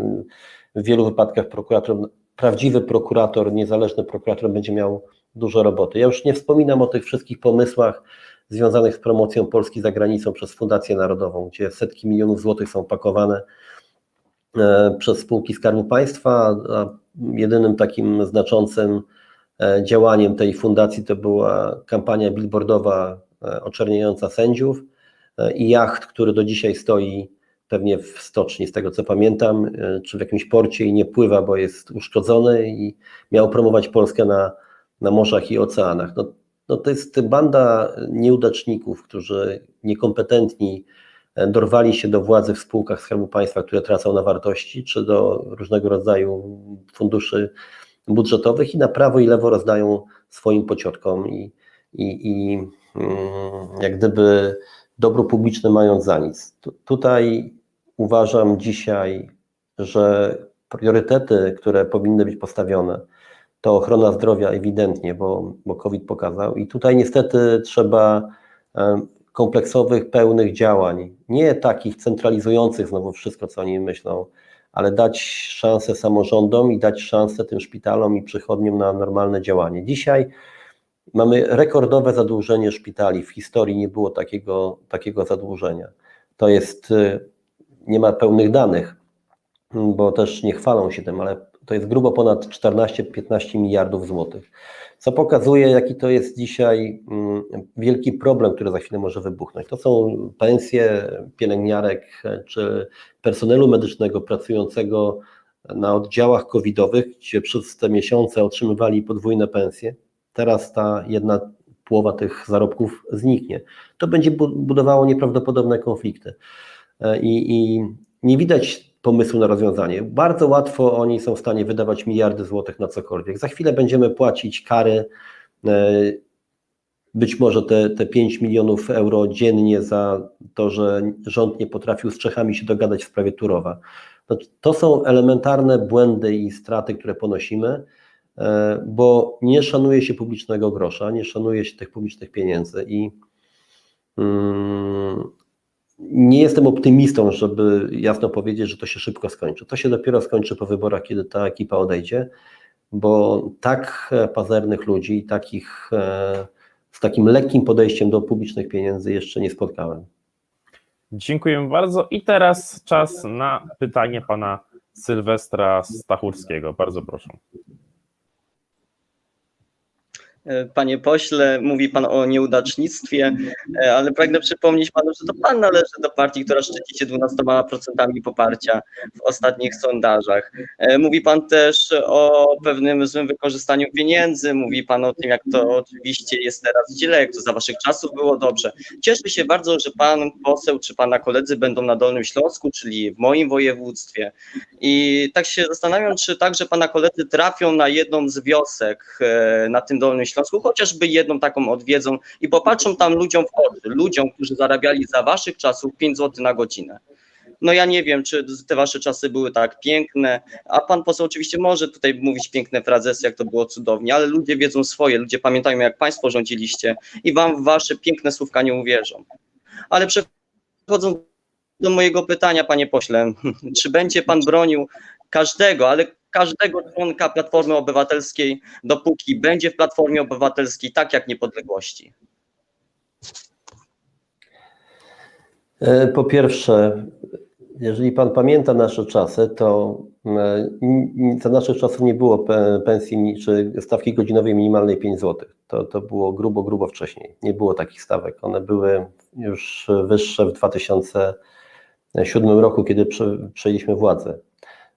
w wielu wypadkach prokurator, prawdziwy prokurator, niezależny prokurator będzie miał dużo roboty. Ja już nie wspominam o tych wszystkich pomysłach związanych z promocją Polski za granicą przez Fundację Narodową, gdzie setki milionów złotych są pakowane przez spółki Skarbu Państwa, jedynym takim znaczącym e, działaniem tej fundacji to była kampania billboardowa e, oczerniająca sędziów e, i jacht, który do dzisiaj stoi pewnie w stoczni, z tego co pamiętam, e, czy w jakimś porcie i nie pływa, bo jest uszkodzony i miał promować Polskę na, na morzach i oceanach. No, no to jest banda nieudaczników, którzy niekompetentni e, dorwali się do władzy w spółkach Skarbu Państwa, które tracą na wartości, czy do różnego rodzaju funduszy budżetowych i na prawo i lewo rozdają swoim pociotkom i, i, i mm, jak gdyby dobro publiczne mając za nic. Tu- Tutaj uważam dzisiaj, że priorytety, które powinny być postawione, to ochrona zdrowia ewidentnie, bo, bo COVID pokazał i tutaj niestety trzeba kompleksowych, pełnych działań, nie takich centralizujących znowu wszystko, co oni myślą, ale dać szansę samorządom i dać szansę tym szpitalom i przychodniom na normalne działanie. Dzisiaj mamy rekordowe zadłużenie szpitali. W historii nie było takiego, takiego zadłużenia. To jest, y, nie ma pełnych danych, bo też nie chwalą się tym, ale to jest grubo ponad 14-15 miliardów złotych. Co pokazuje, jaki to jest dzisiaj mm, wielki problem, który za chwilę może wybuchnąć. To są pensje pielęgniarek czy personelu medycznego pracującego na oddziałach covidowych, gdzie przez te miesiące otrzymywali podwójne pensje. Teraz ta jedna połowa tych zarobków zniknie. To będzie bu- budowało nieprawdopodobne konflikty. E, I, I nie widać pomysłu na rozwiązanie. Bardzo łatwo oni są w stanie wydawać miliardy złotych na cokolwiek. Za chwilę będziemy płacić kary, e, być może te, te 5 milionów euro dziennie za to, że rząd nie potrafił z Czechami się dogadać w sprawie Turowa. No, to są elementarne błędy i straty, które ponosimy, e, bo nie szanuje się publicznego grosza, nie szanuje się tych publicznych pieniędzy i mm, nie jestem optymistą, żeby jasno powiedzieć, że to się szybko skończy. To się dopiero skończy po wyborach, kiedy ta ekipa odejdzie, bo tak e, pazernych ludzi takich e, z takim lekkim podejściem do publicznych pieniędzy jeszcze nie spotkałem. Dziękuję bardzo. I teraz czas na pytanie pana Sylwestra Stachurskiego. Bardzo proszę. E, Panie pośle, mówi pan o nieudacznictwie, e, ale pragnę przypomnieć panu, że to pan należy do partii, która szczyci się 12% poparcia w ostatnich sondażach. E, Mówi pan też o pewnym złym wykorzystaniu pieniędzy, mówi pan o tym, jak to oczywiście jest teraz źle, jak to za waszych czasów było dobrze. Cieszę się bardzo, że pan poseł czy pana koledzy będą na Dolnym Śląsku, czyli w moim województwie. I tak się zastanawiam, czy także pana koledzy trafią na jedną z wiosek na tym Dolnym Śląsku, chociażby jedną taką odwiedzą i popatrzą tam ludziom w oczy, ludziom, którzy zarabiali za waszych czasów 5 zł na godzinę. No ja nie wiem, czy te wasze czasy były tak piękne, a pan poseł oczywiście może tutaj mówić piękne frazesy, jak to było cudownie, ale ludzie wiedzą swoje, ludzie pamiętają, jak państwo rządziliście i wam wasze piękne słówka nie uwierzą. Ale przechodząc do mojego pytania, panie pośle, *laughs* czy będzie pan bronił każdego, ale każdego członka Platformy Obywatelskiej, dopóki będzie w Platformie Obywatelskiej, tak jak niepodległości? E, Po pierwsze, jeżeli Pan pamięta nasze czasy, to e, za naszych czasów nie było pe- pensji czy stawki godzinowej minimalnej 5 zł. To, to było grubo, grubo wcześniej. Nie było takich stawek. One były już wyższe w 2007 roku, kiedy prze- przejęliśmy władzę,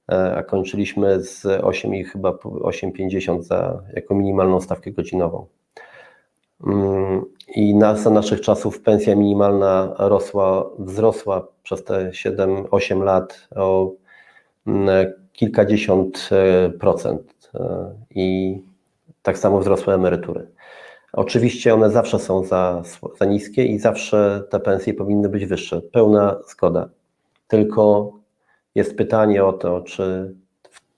a kończyliśmy z 8 i chyba po- 8,50 za jako minimalną stawkę godzinową. Mm, I na, za naszych czasów pensja minimalna rosła, wzrosła przez te 7-8 lat o mm, kilkadziesiąt e, procent e, i tak samo wzrosły emerytury. Oczywiście one zawsze są za, za niskie i zawsze te pensje powinny być wyższe. Pełna zgoda. Tylko jest pytanie o to, czy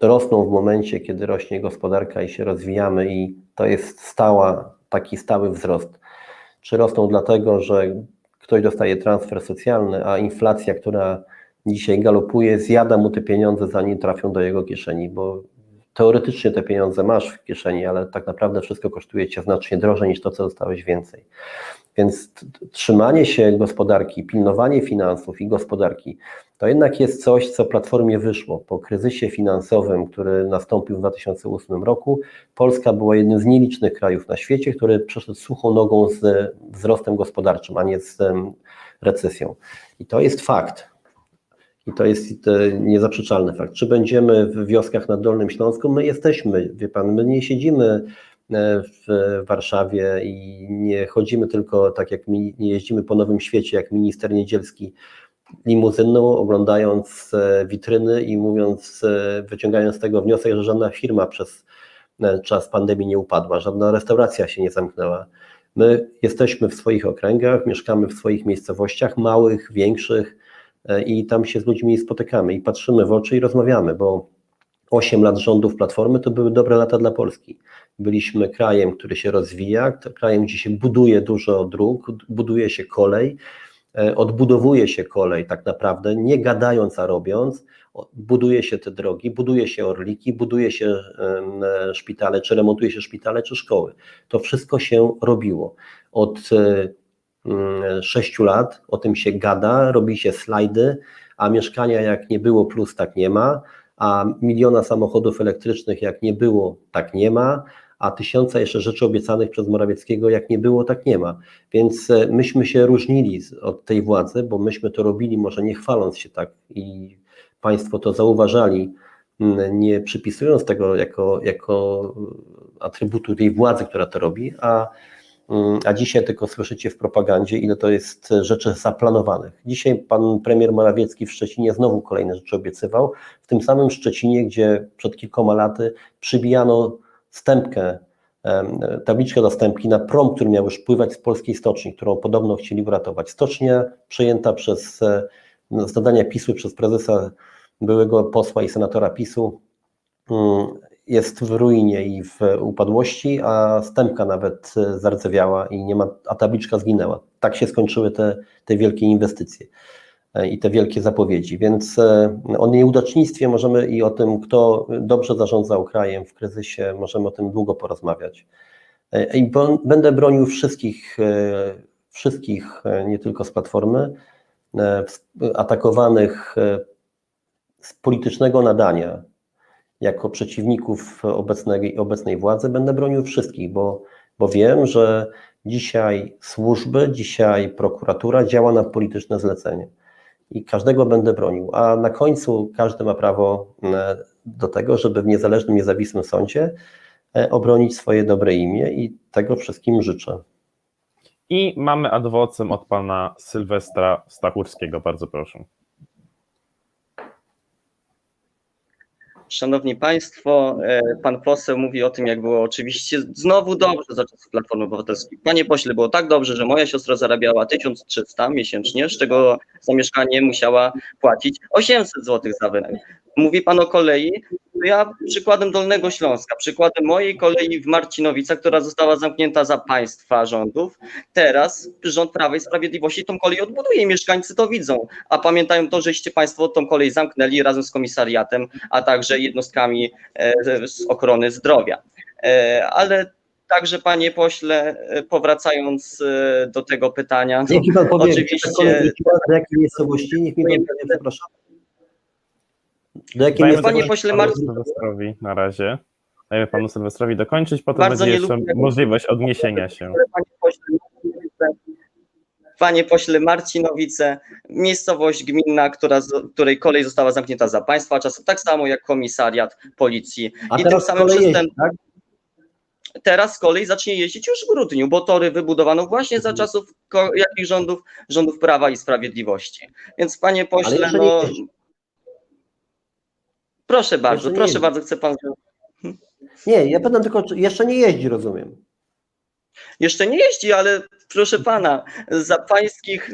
rosną w momencie, kiedy rośnie gospodarka i się rozwijamy i to jest stała, taki stały wzrost. Czy rosną dlatego, że ktoś dostaje transfer socjalny, a inflacja, która dzisiaj galopuje, zjada mu te pieniądze, zanim trafią do jego kieszeni, bo teoretycznie te pieniądze masz w kieszeni, ale tak naprawdę wszystko kosztuje cię znacznie drożej niż to, co dostałeś więcej. Więc trzymanie się gospodarki, pilnowanie finansów i gospodarki to jednak jest coś, co Platformie wyszło. Po kryzysie finansowym, który nastąpił w 2008 roku, Polska była jednym z nielicznych krajów na świecie, który przeszedł suchą nogą z wzrostem gospodarczym, a nie z recesją. I to jest fakt. I to jest niezaprzeczalny fakt. Czy będziemy w wioskach na Dolnym Śląsku? My jesteśmy, wie pan, my nie siedzimy e, w Warszawie i nie chodzimy tylko tak jak mi, nie jeździmy po Nowym Świecie, jak minister Niedzielski limuzyną, oglądając e, witryny i mówiąc, e, wyciągając z tego wniosek, że żadna firma przez czas pandemii nie upadła, żadna restauracja się nie zamknęła. My jesteśmy w swoich okręgach, mieszkamy w swoich miejscowościach, małych, większych i tam się z ludźmi spotykamy i patrzymy w oczy i rozmawiamy, bo 8 lat rządów Platformy to były dobre lata dla Polski. Byliśmy krajem, który się rozwija, krajem, gdzie się buduje dużo dróg, buduje się kolej, e, odbudowuje się kolej tak naprawdę, nie gadając, a robiąc. Buduje się te drogi, buduje się orliki, buduje się e, szpitale, czy remontuje się szpitale, czy szkoły. To wszystko się robiło. Od e, mm, sześciu lat o tym się gada, robi się slajdy, a mieszkania jak nie było plus, tak nie ma, a miliona samochodów elektrycznych jak nie było, tak nie ma, a tysiąca jeszcze rzeczy obiecanych przez Morawieckiego jak nie było, tak nie ma. Więc e, myśmy się różnili od tej władzy, bo myśmy to robili, może nie chwaląc się tak i Państwo to zauważali, m, nie przypisując tego jako, jako atrybutu tej władzy, która to robi, a Mm, a dzisiaj tylko słyszycie w propagandzie, ile to jest rzeczy zaplanowanych. Dzisiaj pan premier Morawiecki w Szczecinie znowu kolejne rzeczy obiecywał, w tym samym Szczecinie, gdzie przed kilkoma laty przybijano stępkę, tabliczkę do stępki na prom, który miał już pływać z polskiej stoczni, którą podobno chcieli uratować. Stocznia przejęta przez e, no, zadania PiSu przez prezesa byłego posła i senatora PiSu mm, jest w ruinie i w upadłości, a stępka nawet e, zardzewiała i nie ma, a tabliczka zginęła. Tak się skończyły te, te wielkie inwestycje e, i te wielkie zapowiedzi. Więc e, o nieudacznictwie możemy i o tym, kto dobrze zarządzał krajem w kryzysie, możemy o tym długo porozmawiać. I będę bronił wszystkich, wszystkich, nie tylko z Platformy, atakowanych z politycznego nadania, jako przeciwników obecnej, obecnej władzy będę bronił wszystkich, bo, bo wiem, że dzisiaj służby, dzisiaj prokuratura działa na polityczne zlecenie i każdego będę bronił, a na końcu każdy ma prawo e, do tego, żeby w niezależnym, niezawisłym sądzie e, obronić swoje dobre imię i tego wszystkim życzę. I mamy adwocem od pana Sylwestra Stachurskiego, bardzo proszę. Szanowni Państwo, e, pan poseł mówi o tym, jak było oczywiście znowu dobrze za czasów Platformy Obywatelskiej. Panie pośle, było tak dobrze, że moja siostra zarabiała 1300 miesięcznie, z czego za mieszkanie musiała płacić 800 zł za wynajem. Mówi pan o kolei, to ja przykładem Dolnego Śląska, przykładem mojej kolei w Marcinowicach, która została zamknięta za państwa rządów, teraz rząd Prawa i Sprawiedliwości tą kolej odbuduje i mieszkańcy to widzą, a pamiętają to, żeście państwo tą kolej zamknęli razem z komisariatem, a także jednostkami e, z ochrony zdrowia. E, Ale także, panie pośle, e, powracając do tego pytania, Niech mi pan powie, oczywiście- do jakiej miejscowości? Niech mi pan powie, przepraszam. Do jakiej Dajmy Panie pośle Marcin- Sylwestrowi na razie. Dajmy panu Sylwestrowi dokończyć, potem Bardzo będzie jeszcze lubię- możliwość odniesienia się. Panie pośle, Marcinowice, Panie pośle Marcinowice, miejscowość gminna, która, której kolej została zamknięta za państwa czasów, tak samo jak komisariat policji. A I teraz tym samym kolej jeździ, przestęp... tak? teraz z kolei zacznie jeździć już w grudniu, bo tory wybudowano właśnie za czasów ko- jakich rządów? Rządów Prawa i Sprawiedliwości. Więc panie pośle, no... Proszę bardzo, proszę jeździ. bardzo, chce pan... Nie, ja pytam tylko, czy jeszcze nie jeździ, rozumiem. Jeszcze nie jeździ, ale proszę pana, za pańskich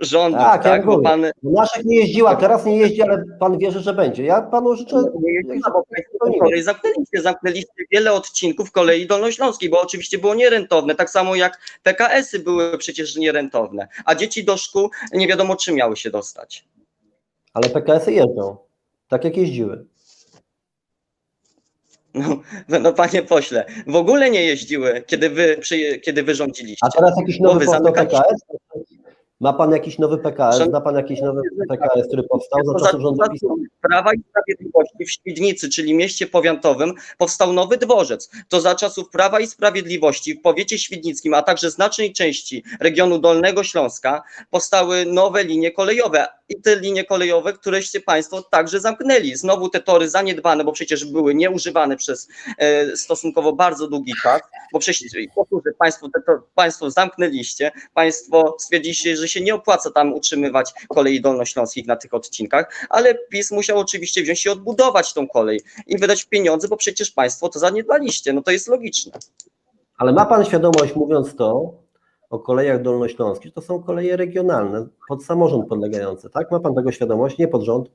rządów, Tak, tak, ja bo mówię. pan... Naszych nie jeździła, teraz nie jeździ, ale pan wierzy, że będzie. Ja panu życzę. Nie jeździła, bo tą kolej zamknęliście, zamknęliście wiele odcinków kolei dolnośląskiej, bo oczywiście było nierentowne, tak samo jak PKS-y były przecież nierentowne, a dzieci do szkół nie wiadomo czy miały się dostać. Ale PKS-y jeżdżą, tak jak jeździły. No, no panie pośle, w ogóle nie jeździły, kiedy wy, przy, kiedy wy rządziliście. A teraz jakiś nowy. PKS? Ma pan jakiś nowy PKS? Szan- Zna pan jakiś nowy PKS, który powstał za czasów za- rządu? Prawa i Sprawiedliwości w Świdnicy, czyli mieście powiatowym, powstał nowy dworzec. To za czasów Prawa i Sprawiedliwości w powiecie świdnickim, a także znacznej części regionu Dolnego Śląska powstały nowe linie kolejowe. I te linie kolejowe, któreście Państwo także zamknęli. Znowu te tory zaniedbane, bo przecież były nieużywane przez e, stosunkowo bardzo długi czas, bo przecież powtórzę, Państwo, te, to, państwo zamknęliście, Państwo stwierdziliście, że się nie opłaca tam utrzymywać kolei dolnośląskich na tych odcinkach, ale PiS musiał oczywiście wziąć i odbudować tą kolej i wydać pieniądze, bo przecież Państwo to zaniedbaliście. No to jest logiczne. Ale ma pan świadomość, mówiąc to o kolejach dolnośląskich, że to są koleje regionalne, pod samorząd podlegające, tak? Ma pan tego świadomość? Nie pod rząd?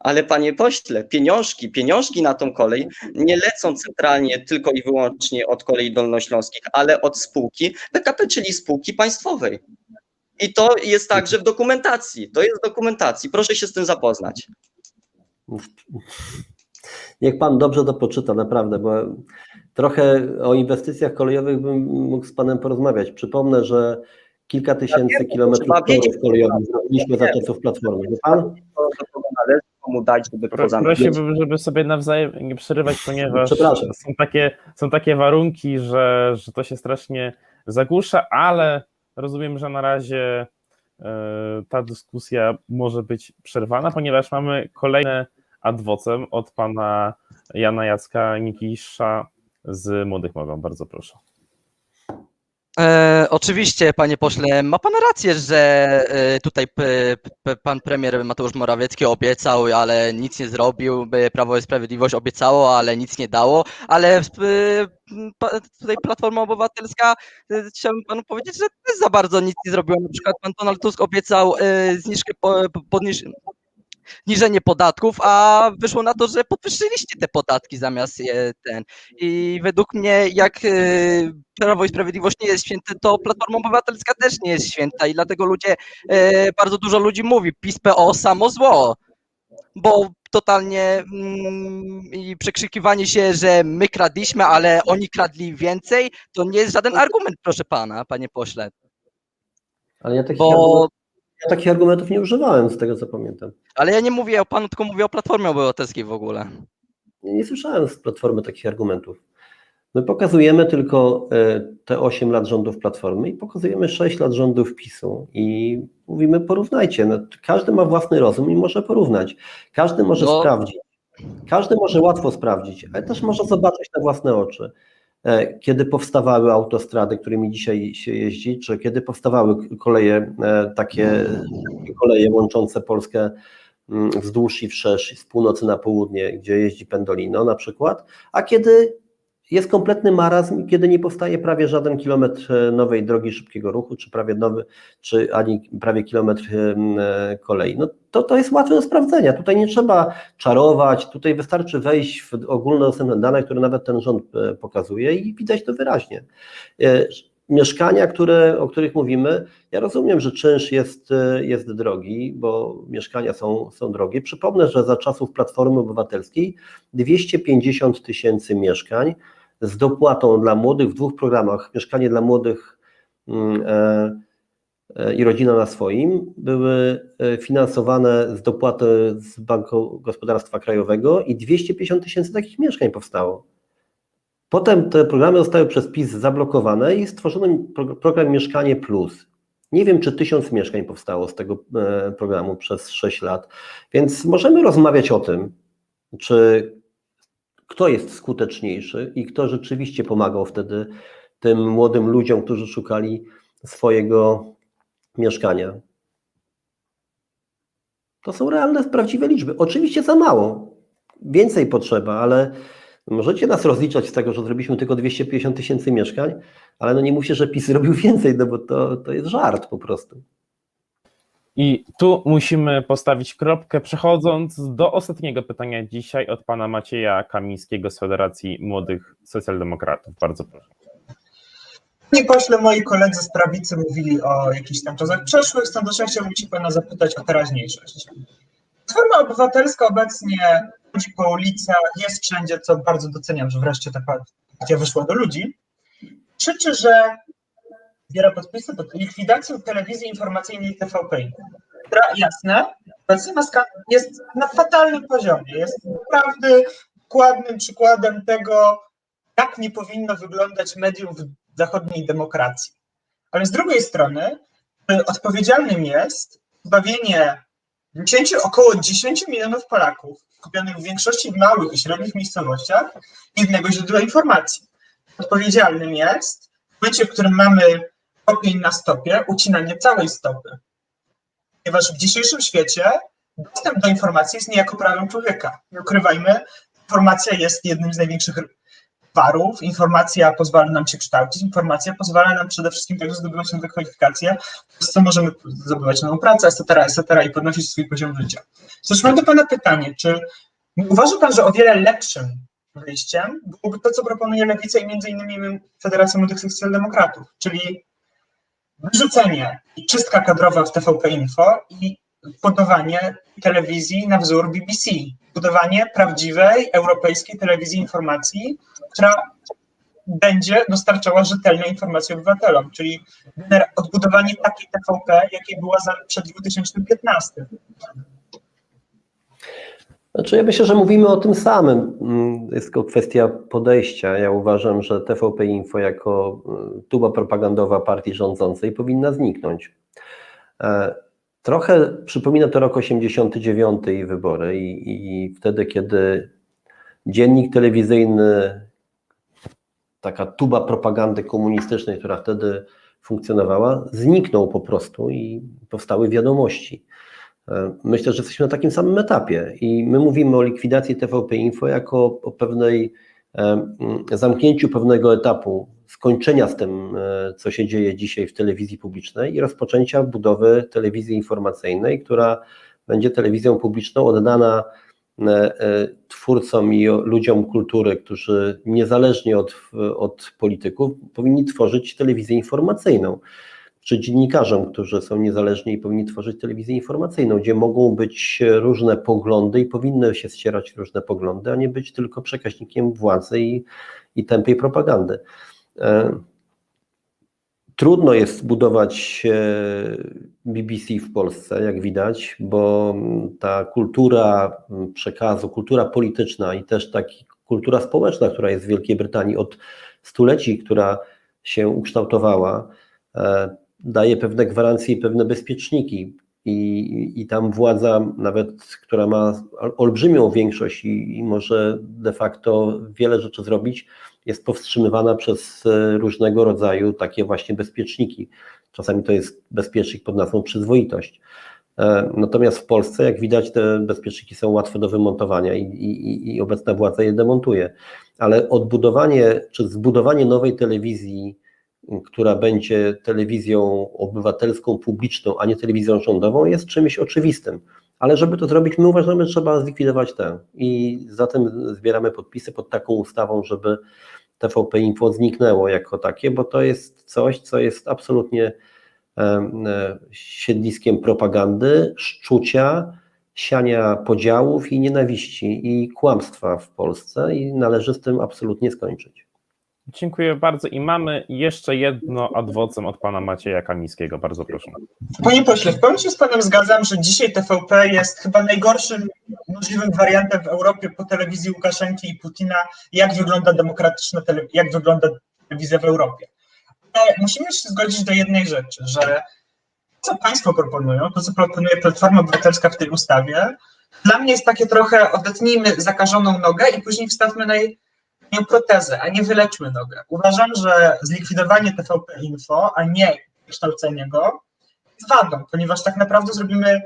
Ale panie pośle, pieniążki, pieniążki na tą kolej nie lecą centralnie tylko i wyłącznie od kolei dolnośląskich, ale od spółki PKP, czyli spółki państwowej. I to jest także w dokumentacji. To jest w dokumentacji. Proszę się z tym zapoznać. Niech pan dobrze to poczyta, naprawdę, bo trochę o inwestycjach kolejowych bym mógł z panem porozmawiać. Przypomnę, że kilka tysięcy kilometrów trzeba wiedzieć, torów kolejowych zrobiliśmy za czasów Platformy. Wie pan? Komu dać, żeby Pro, poza prosiłbym, żeby sobie nawzajem nie przerywać, ponieważ są takie, są takie warunki, że, że to się strasznie zagłusza, ale rozumiem, że na razie e, ta dyskusja może być przerwana, ponieważ mamy kolejne adwocem od pana Jana Jacka Nikisza z Młodych Mogą. Bardzo proszę. E, oczywiście, panie pośle, ma pan rację, że e, tutaj p, p, pan premier Mateusz Morawiecki obiecał, ale nic nie zrobił. by Prawo i Sprawiedliwość obiecało, ale nic nie dało. Ale e, tutaj Platforma Obywatelska, e, chciałbym panu powiedzieć, że też za bardzo nic nie zrobiła. Na przykład pan Donald Tusk obiecał e, zniżkę, po, podniż, zniżenie podatków, a wyszło na to, że podwyższyliście te podatki zamiast je ten. I według mnie, jak e, Prawo i Sprawiedliwość nie jest święte, to Platforma Obywatelska też nie jest święta i dlatego ludzie, e, bardzo dużo ludzi mówi, PiS PO samo zło, bo totalnie mm, i przekrzykiwanie się, że my kradliśmy, ale oni kradli więcej, to nie jest żaden argument, proszę pana, panie pośle, Ale ja takich, bo ja takich argumentów nie używałem, z tego co pamiętam. ale ja nie mówię o panu, tylko mówię o Platformie Obywatelskiej w ogóle. Nie, nie słyszałem z Platformy takich argumentów. My pokazujemy tylko e, te 8 lat rządów Platformy i pokazujemy 6 lat rządów PiSu i mówimy porównajcie. No, każdy ma własny rozum i może porównać. Każdy może No. sprawdzić. Każdy może łatwo sprawdzić, ale też może zobaczyć na własne oczy. E, Kiedy powstawały autostrady, którymi dzisiaj się jeździ, czy kiedy powstawały koleje, e, takie koleje łączące Polskę mm, wzdłuż i wszerz, z północy na południe, gdzie jeździ Pendolino na przykład, a kiedy jest kompletny marazm, kiedy nie powstaje prawie żaden kilometr e, nowej drogi szybkiego ruchu, czy prawie nowy, czy ani prawie kilometr em, e, kolei. No to, to jest łatwe do sprawdzenia. Tutaj nie trzeba czarować, tutaj wystarczy wejść w ogólnodostępne dane, które nawet ten rząd e, pokazuje i widać to wyraźnie. E, Mieszkania, które, o których mówimy, ja rozumiem, że czynsz jest, e, jest drogi, bo mieszkania są, są drogie. Przypomnę, że za czasów Platformy Obywatelskiej 250 tysięcy mieszkań z dopłatą dla młodych w dwóch programach, mieszkanie dla młodych mm, e, e, i rodzina na swoim, były e, finansowane z dopłaty z Banku Gospodarstwa Krajowego i 250 tysięcy takich mieszkań powstało. Potem te programy zostały przez PiS zablokowane i stworzono pro- program Mieszkanie Plus. Nie wiem, czy tysiąc mieszkań powstało z tego programu przez 6 lat, więc możemy rozmawiać o tym, czy kto jest skuteczniejszy i kto rzeczywiście pomagał wtedy tym młodym ludziom, którzy szukali swojego mieszkania. To są realne, prawdziwe liczby. Oczywiście za mało, więcej potrzeba, ale możecie nas rozliczać z tego, że zrobiliśmy tylko 250 tysięcy mieszkań, ale no nie mówcie, że PiS robił *laughs* więcej, no bo to, to jest żart po prostu. I tu musimy postawić kropkę, przechodząc do ostatniego pytania dzisiaj od pana Macieja Kamińskiego z Federacji Młodych Socjaldemokratów. Bardzo proszę. Panie pośle, moi koledzy z prawicy mówili o jakichś tam czasach przeszłych, stąd ja chciałbym się pana zapytać o teraźniejszość. Platforma Obywatelska obecnie chodzi po ulicach, jest wszędzie, co bardzo doceniam, że wreszcie ta partia wyszła do ludzi. Krzyczy, że zbiera podpisy pod likwidacją telewizji informacyjnej TVP, która, jasne, obecnie ma ska- jest na fatalnym poziomie, jest naprawdę dokładnym przykładem tego, jak nie powinno wyglądać medium w zachodniej demokracji. Ale z drugiej strony y, odpowiedzialnym jest zbawienie 10, około 10 milionów Polaków, skupionych w większości w małych i średnich miejscowościach, jednego źródła informacji. Odpowiedzialnym jest w w którym mamy stopień na stopie, ucinanie całej stopy. Ponieważ w dzisiejszym świecie dostęp do informacji jest niejako prawem człowieka. Nie ukrywajmy, informacja jest jednym z największych warów, informacja pozwala nam się kształcić, informacja pozwala nam przede wszystkim także zdobywać nowe kwalifikacje, przez co możemy zdobywać nową pracę, etc., etc. i podnosić swój poziom życia. Zresztą mam do Pana pytanie, czy uważa Pan, że o wiele lepszym wyjściem byłoby to, co proponuje Lewica i między innymi Federacja Młodych Socjaldemokratów, czyli wyrzucenie i czystka kadrowa w TVP Info i budowanie telewizji na wzór BBC, budowanie prawdziwej europejskiej telewizji informacji, która będzie dostarczała rzetelne informacje obywatelom, czyli odbudowanie takiej TVP, jakiej była przed 2015. Znaczy, ja myślę, że mówimy o tym samym. Mm, Jest tylko kwestia podejścia. Ja uważam, że TVP Info jako y, tuba propagandowa partii rządzącej powinna zniknąć. E, Trochę przypomina to rok 89 i wybory i, i wtedy, kiedy dziennik telewizyjny, taka tuba propagandy komunistycznej, która wtedy funkcjonowała, zniknął po prostu i powstały wiadomości. E, Myślę, że jesteśmy na takim samym etapie i my mówimy o likwidacji TVP Info jako o pewnej e, mm, zamknięciu pewnego etapu, skończenia z tym, e, co się dzieje dzisiaj w telewizji publicznej i rozpoczęcia budowy telewizji informacyjnej, która będzie telewizją publiczną oddana twórcom i ludziom kultury, którzy niezależnie od, od polityków powinni tworzyć telewizję informacyjną czy dziennikarzom, którzy są niezależni i powinni tworzyć telewizję informacyjną, gdzie mogą być różne poglądy i powinny się ścierać różne poglądy, a nie być tylko przekaźnikiem władzy i, i tępej propagandy. E, Trudno jest budować e, BBC w Polsce, jak widać, bo ta kultura przekazu, kultura polityczna i też taki kultura społeczna, która jest w Wielkiej Brytanii od stuleci, która się ukształtowała, e, daje pewne gwarancje i pewne bezpieczniki. I, I tam władza, nawet która ma olbrzymią większość i, i może de facto wiele rzeczy zrobić, jest powstrzymywana przez e, różnego rodzaju takie właśnie bezpieczniki. Czasami to jest bezpiecznik pod nazwą przyzwoitość. E, Natomiast w Polsce, jak widać, te bezpieczniki są łatwe do wymontowania i, i, i obecna władza je demontuje. Ale odbudowanie czy zbudowanie nowej telewizji, która będzie telewizją obywatelską, publiczną, a nie telewizją rządową, jest czymś oczywistym. Ale żeby to zrobić, my uważamy, że trzeba zlikwidować tę. I zatem zbieramy podpisy pod taką ustawą, żeby TVP Info zniknęło jako takie, bo to jest coś, co jest absolutnie e, siedliskiem propagandy, szczucia, siania podziałów i nienawiści i kłamstwa w Polsce i należy z tym absolutnie skończyć. Dziękuję bardzo i mamy jeszcze jedno adwocem od pana Macieja Kamińskiego. Bardzo proszę. Panie pośle, w pełni się z panem zgadzam, że dzisiaj TVP jest chyba najgorszym możliwym wariantem w Europie po telewizji Łukaszenki i Putina, jak wygląda demokratyczna tele, jak wygląda telewizja w Europie. Ale musimy się zgodzić do jednej rzeczy, że to, co państwo proponują, to co proponuje Platforma Obywatelska w tej ustawie, dla mnie jest takie trochę odetnijmy zakażoną nogę i później wstawmy na jej nią protezę, a nie wyleczmy nogę. Uważam, że zlikwidowanie TVP Info, a nie kształcenie go, jest wadą, ponieważ tak naprawdę zrobimy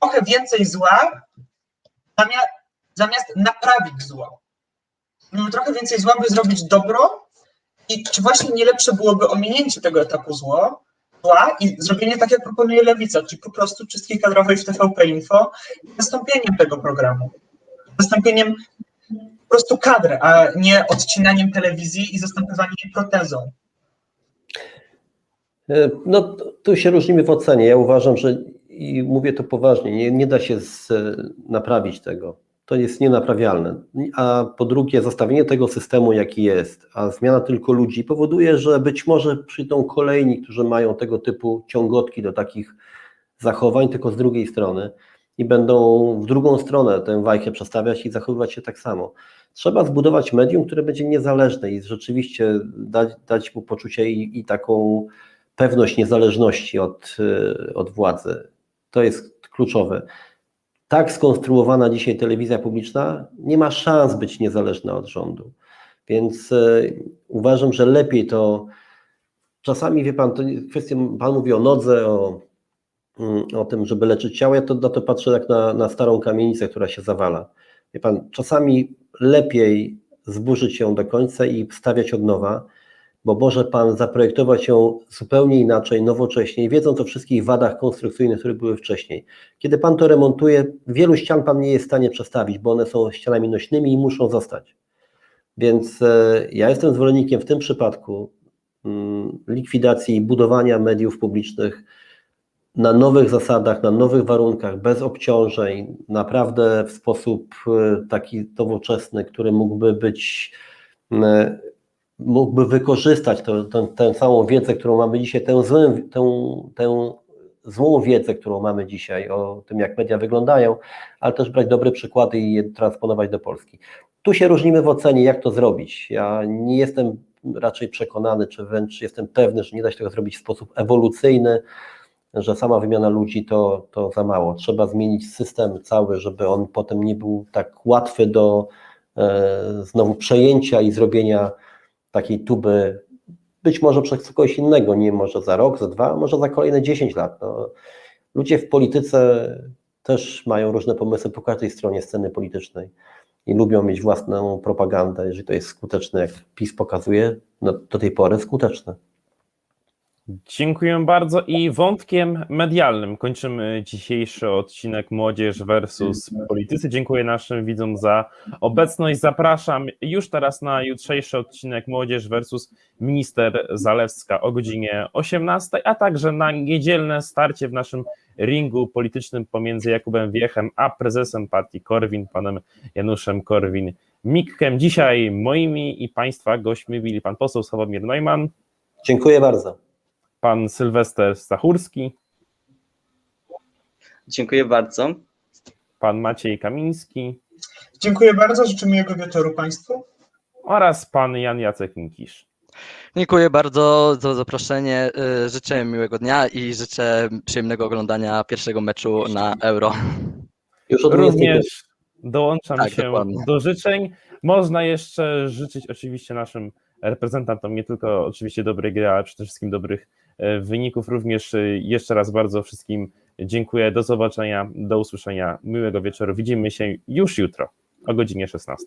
trochę więcej zła, zamiast, zamiast naprawić zło. Zrobimy trochę więcej zła, by zrobić dobro i czy właśnie nie lepsze byłoby ominięcie tego etapu zło, zła i zrobienie tak, jak proponuje Lewica, czyli po prostu czystki kadrowej w TVP Info i zastąpieniem tego programu. Zastąpieniem po prostu kadr, a nie odcinaniem telewizji i zastępowaniem jej protezą. E, No, tu się różnimy w ocenie. Ja uważam, że i mówię to poważnie, nie, nie da się z, naprawić tego. To jest nienaprawialne. A po drugie, zostawienie tego systemu, jaki jest, a zmiana tylko ludzi powoduje, że być może przyjdą kolejni, którzy mają tego typu ciągotki do takich zachowań, tylko z drugiej strony i będą w drugą stronę tę wajchę przestawiać i zachowywać się tak samo. Trzeba zbudować medium, które będzie niezależne i rzeczywiście dać, dać mu poczucie i, i taką pewność niezależności od, y, od władzy. To jest kluczowe. Tak skonstruowana dzisiaj telewizja publiczna nie ma szans być niezależna od rządu. Więc y, uważam, że lepiej to. Czasami wie pan, to jest kwestia, pan mówi o nodze, o, o tym, żeby leczyć ciało. Ja to, na to patrzę jak na, na starą kamienicę, która się zawala. Wie pan, czasami lepiej zburzyć ją do końca i stawiać od nowa, bo może Pan zaprojektować ją zupełnie inaczej, nowocześnie, wiedząc o wszystkich wadach konstrukcyjnych, które były wcześniej. Kiedy Pan to remontuje, wielu ścian Pan nie jest w stanie przestawić, bo one są ścianami nośnymi i muszą zostać. Więc e, ja jestem zwolennikiem w tym przypadku mm, likwidacji budowania mediów publicznych na nowych zasadach, na nowych warunkach, bez obciążeń, naprawdę w sposób e, taki nowoczesny, który mógłby być, e, mógłby wykorzystać to, tę, tę samą wiedzę, którą mamy dzisiaj, tę, złą, tę, tę złą wiedzę, którą mamy dzisiaj o tym, jak media wyglądają, ale też brać dobre przykłady i je transponować do Polski. Tu się różnimy w ocenie, jak to zrobić. Ja nie jestem raczej przekonany, czy wręcz jestem pewny, że nie da się tego zrobić w sposób ewolucyjny, że sama wymiana ludzi to, to za mało. Trzeba zmienić system cały, żeby on potem nie był tak łatwy do e, znowu przejęcia i zrobienia takiej tuby, być może przez kogoś innego, nie może za rok, za dwa, może za kolejne 10 lat. No, ludzie w polityce też mają różne pomysły po każdej stronie sceny politycznej i lubią mieć własną propagandę, jeżeli to jest skuteczne, jak PiS pokazuje, no, do tej pory skuteczne. Dziękuję bardzo i wątkiem medialnym kończymy dzisiejszy odcinek Młodzież versus Politycy. Dziękuję naszym widzom za obecność. Zapraszam już teraz na jutrzejszy odcinek Młodzież versus Minister Zalewska o godzinie 18, a także na niedzielne starcie w naszym ringu politycznym pomiędzy Jakubem Wiechem a prezesem partii Korwin, panem Januszem Korwin-Mikkem. Dzisiaj moimi i Państwa gośćmi byli pan poseł Sławomir Neumann, Dziękuję bardzo. Pan Sylwester Stachurski, Dziękuję bardzo. pan Maciej Kamiński Dziękuję bardzo, życzę miłego wieczoru Państwu. oraz pan Jan Jacek Mikisz. Dziękuję bardzo za zaproszenie. y, Życzę miłego dnia i życzę przyjemnego oglądania pierwszego meczu na Euro. Już od 25. Również dołączam Tak, się dokładnie. do życzeń. Można jeszcze życzyć oczywiście naszym reprezentantom nie tylko oczywiście dobrej gry, ale przede wszystkim dobrych wyników. Również e, jeszcze raz bardzo wszystkim dziękuję. Do zobaczenia, do usłyszenia, miłego wieczoru. Widzimy się już jutro o godzinie 16.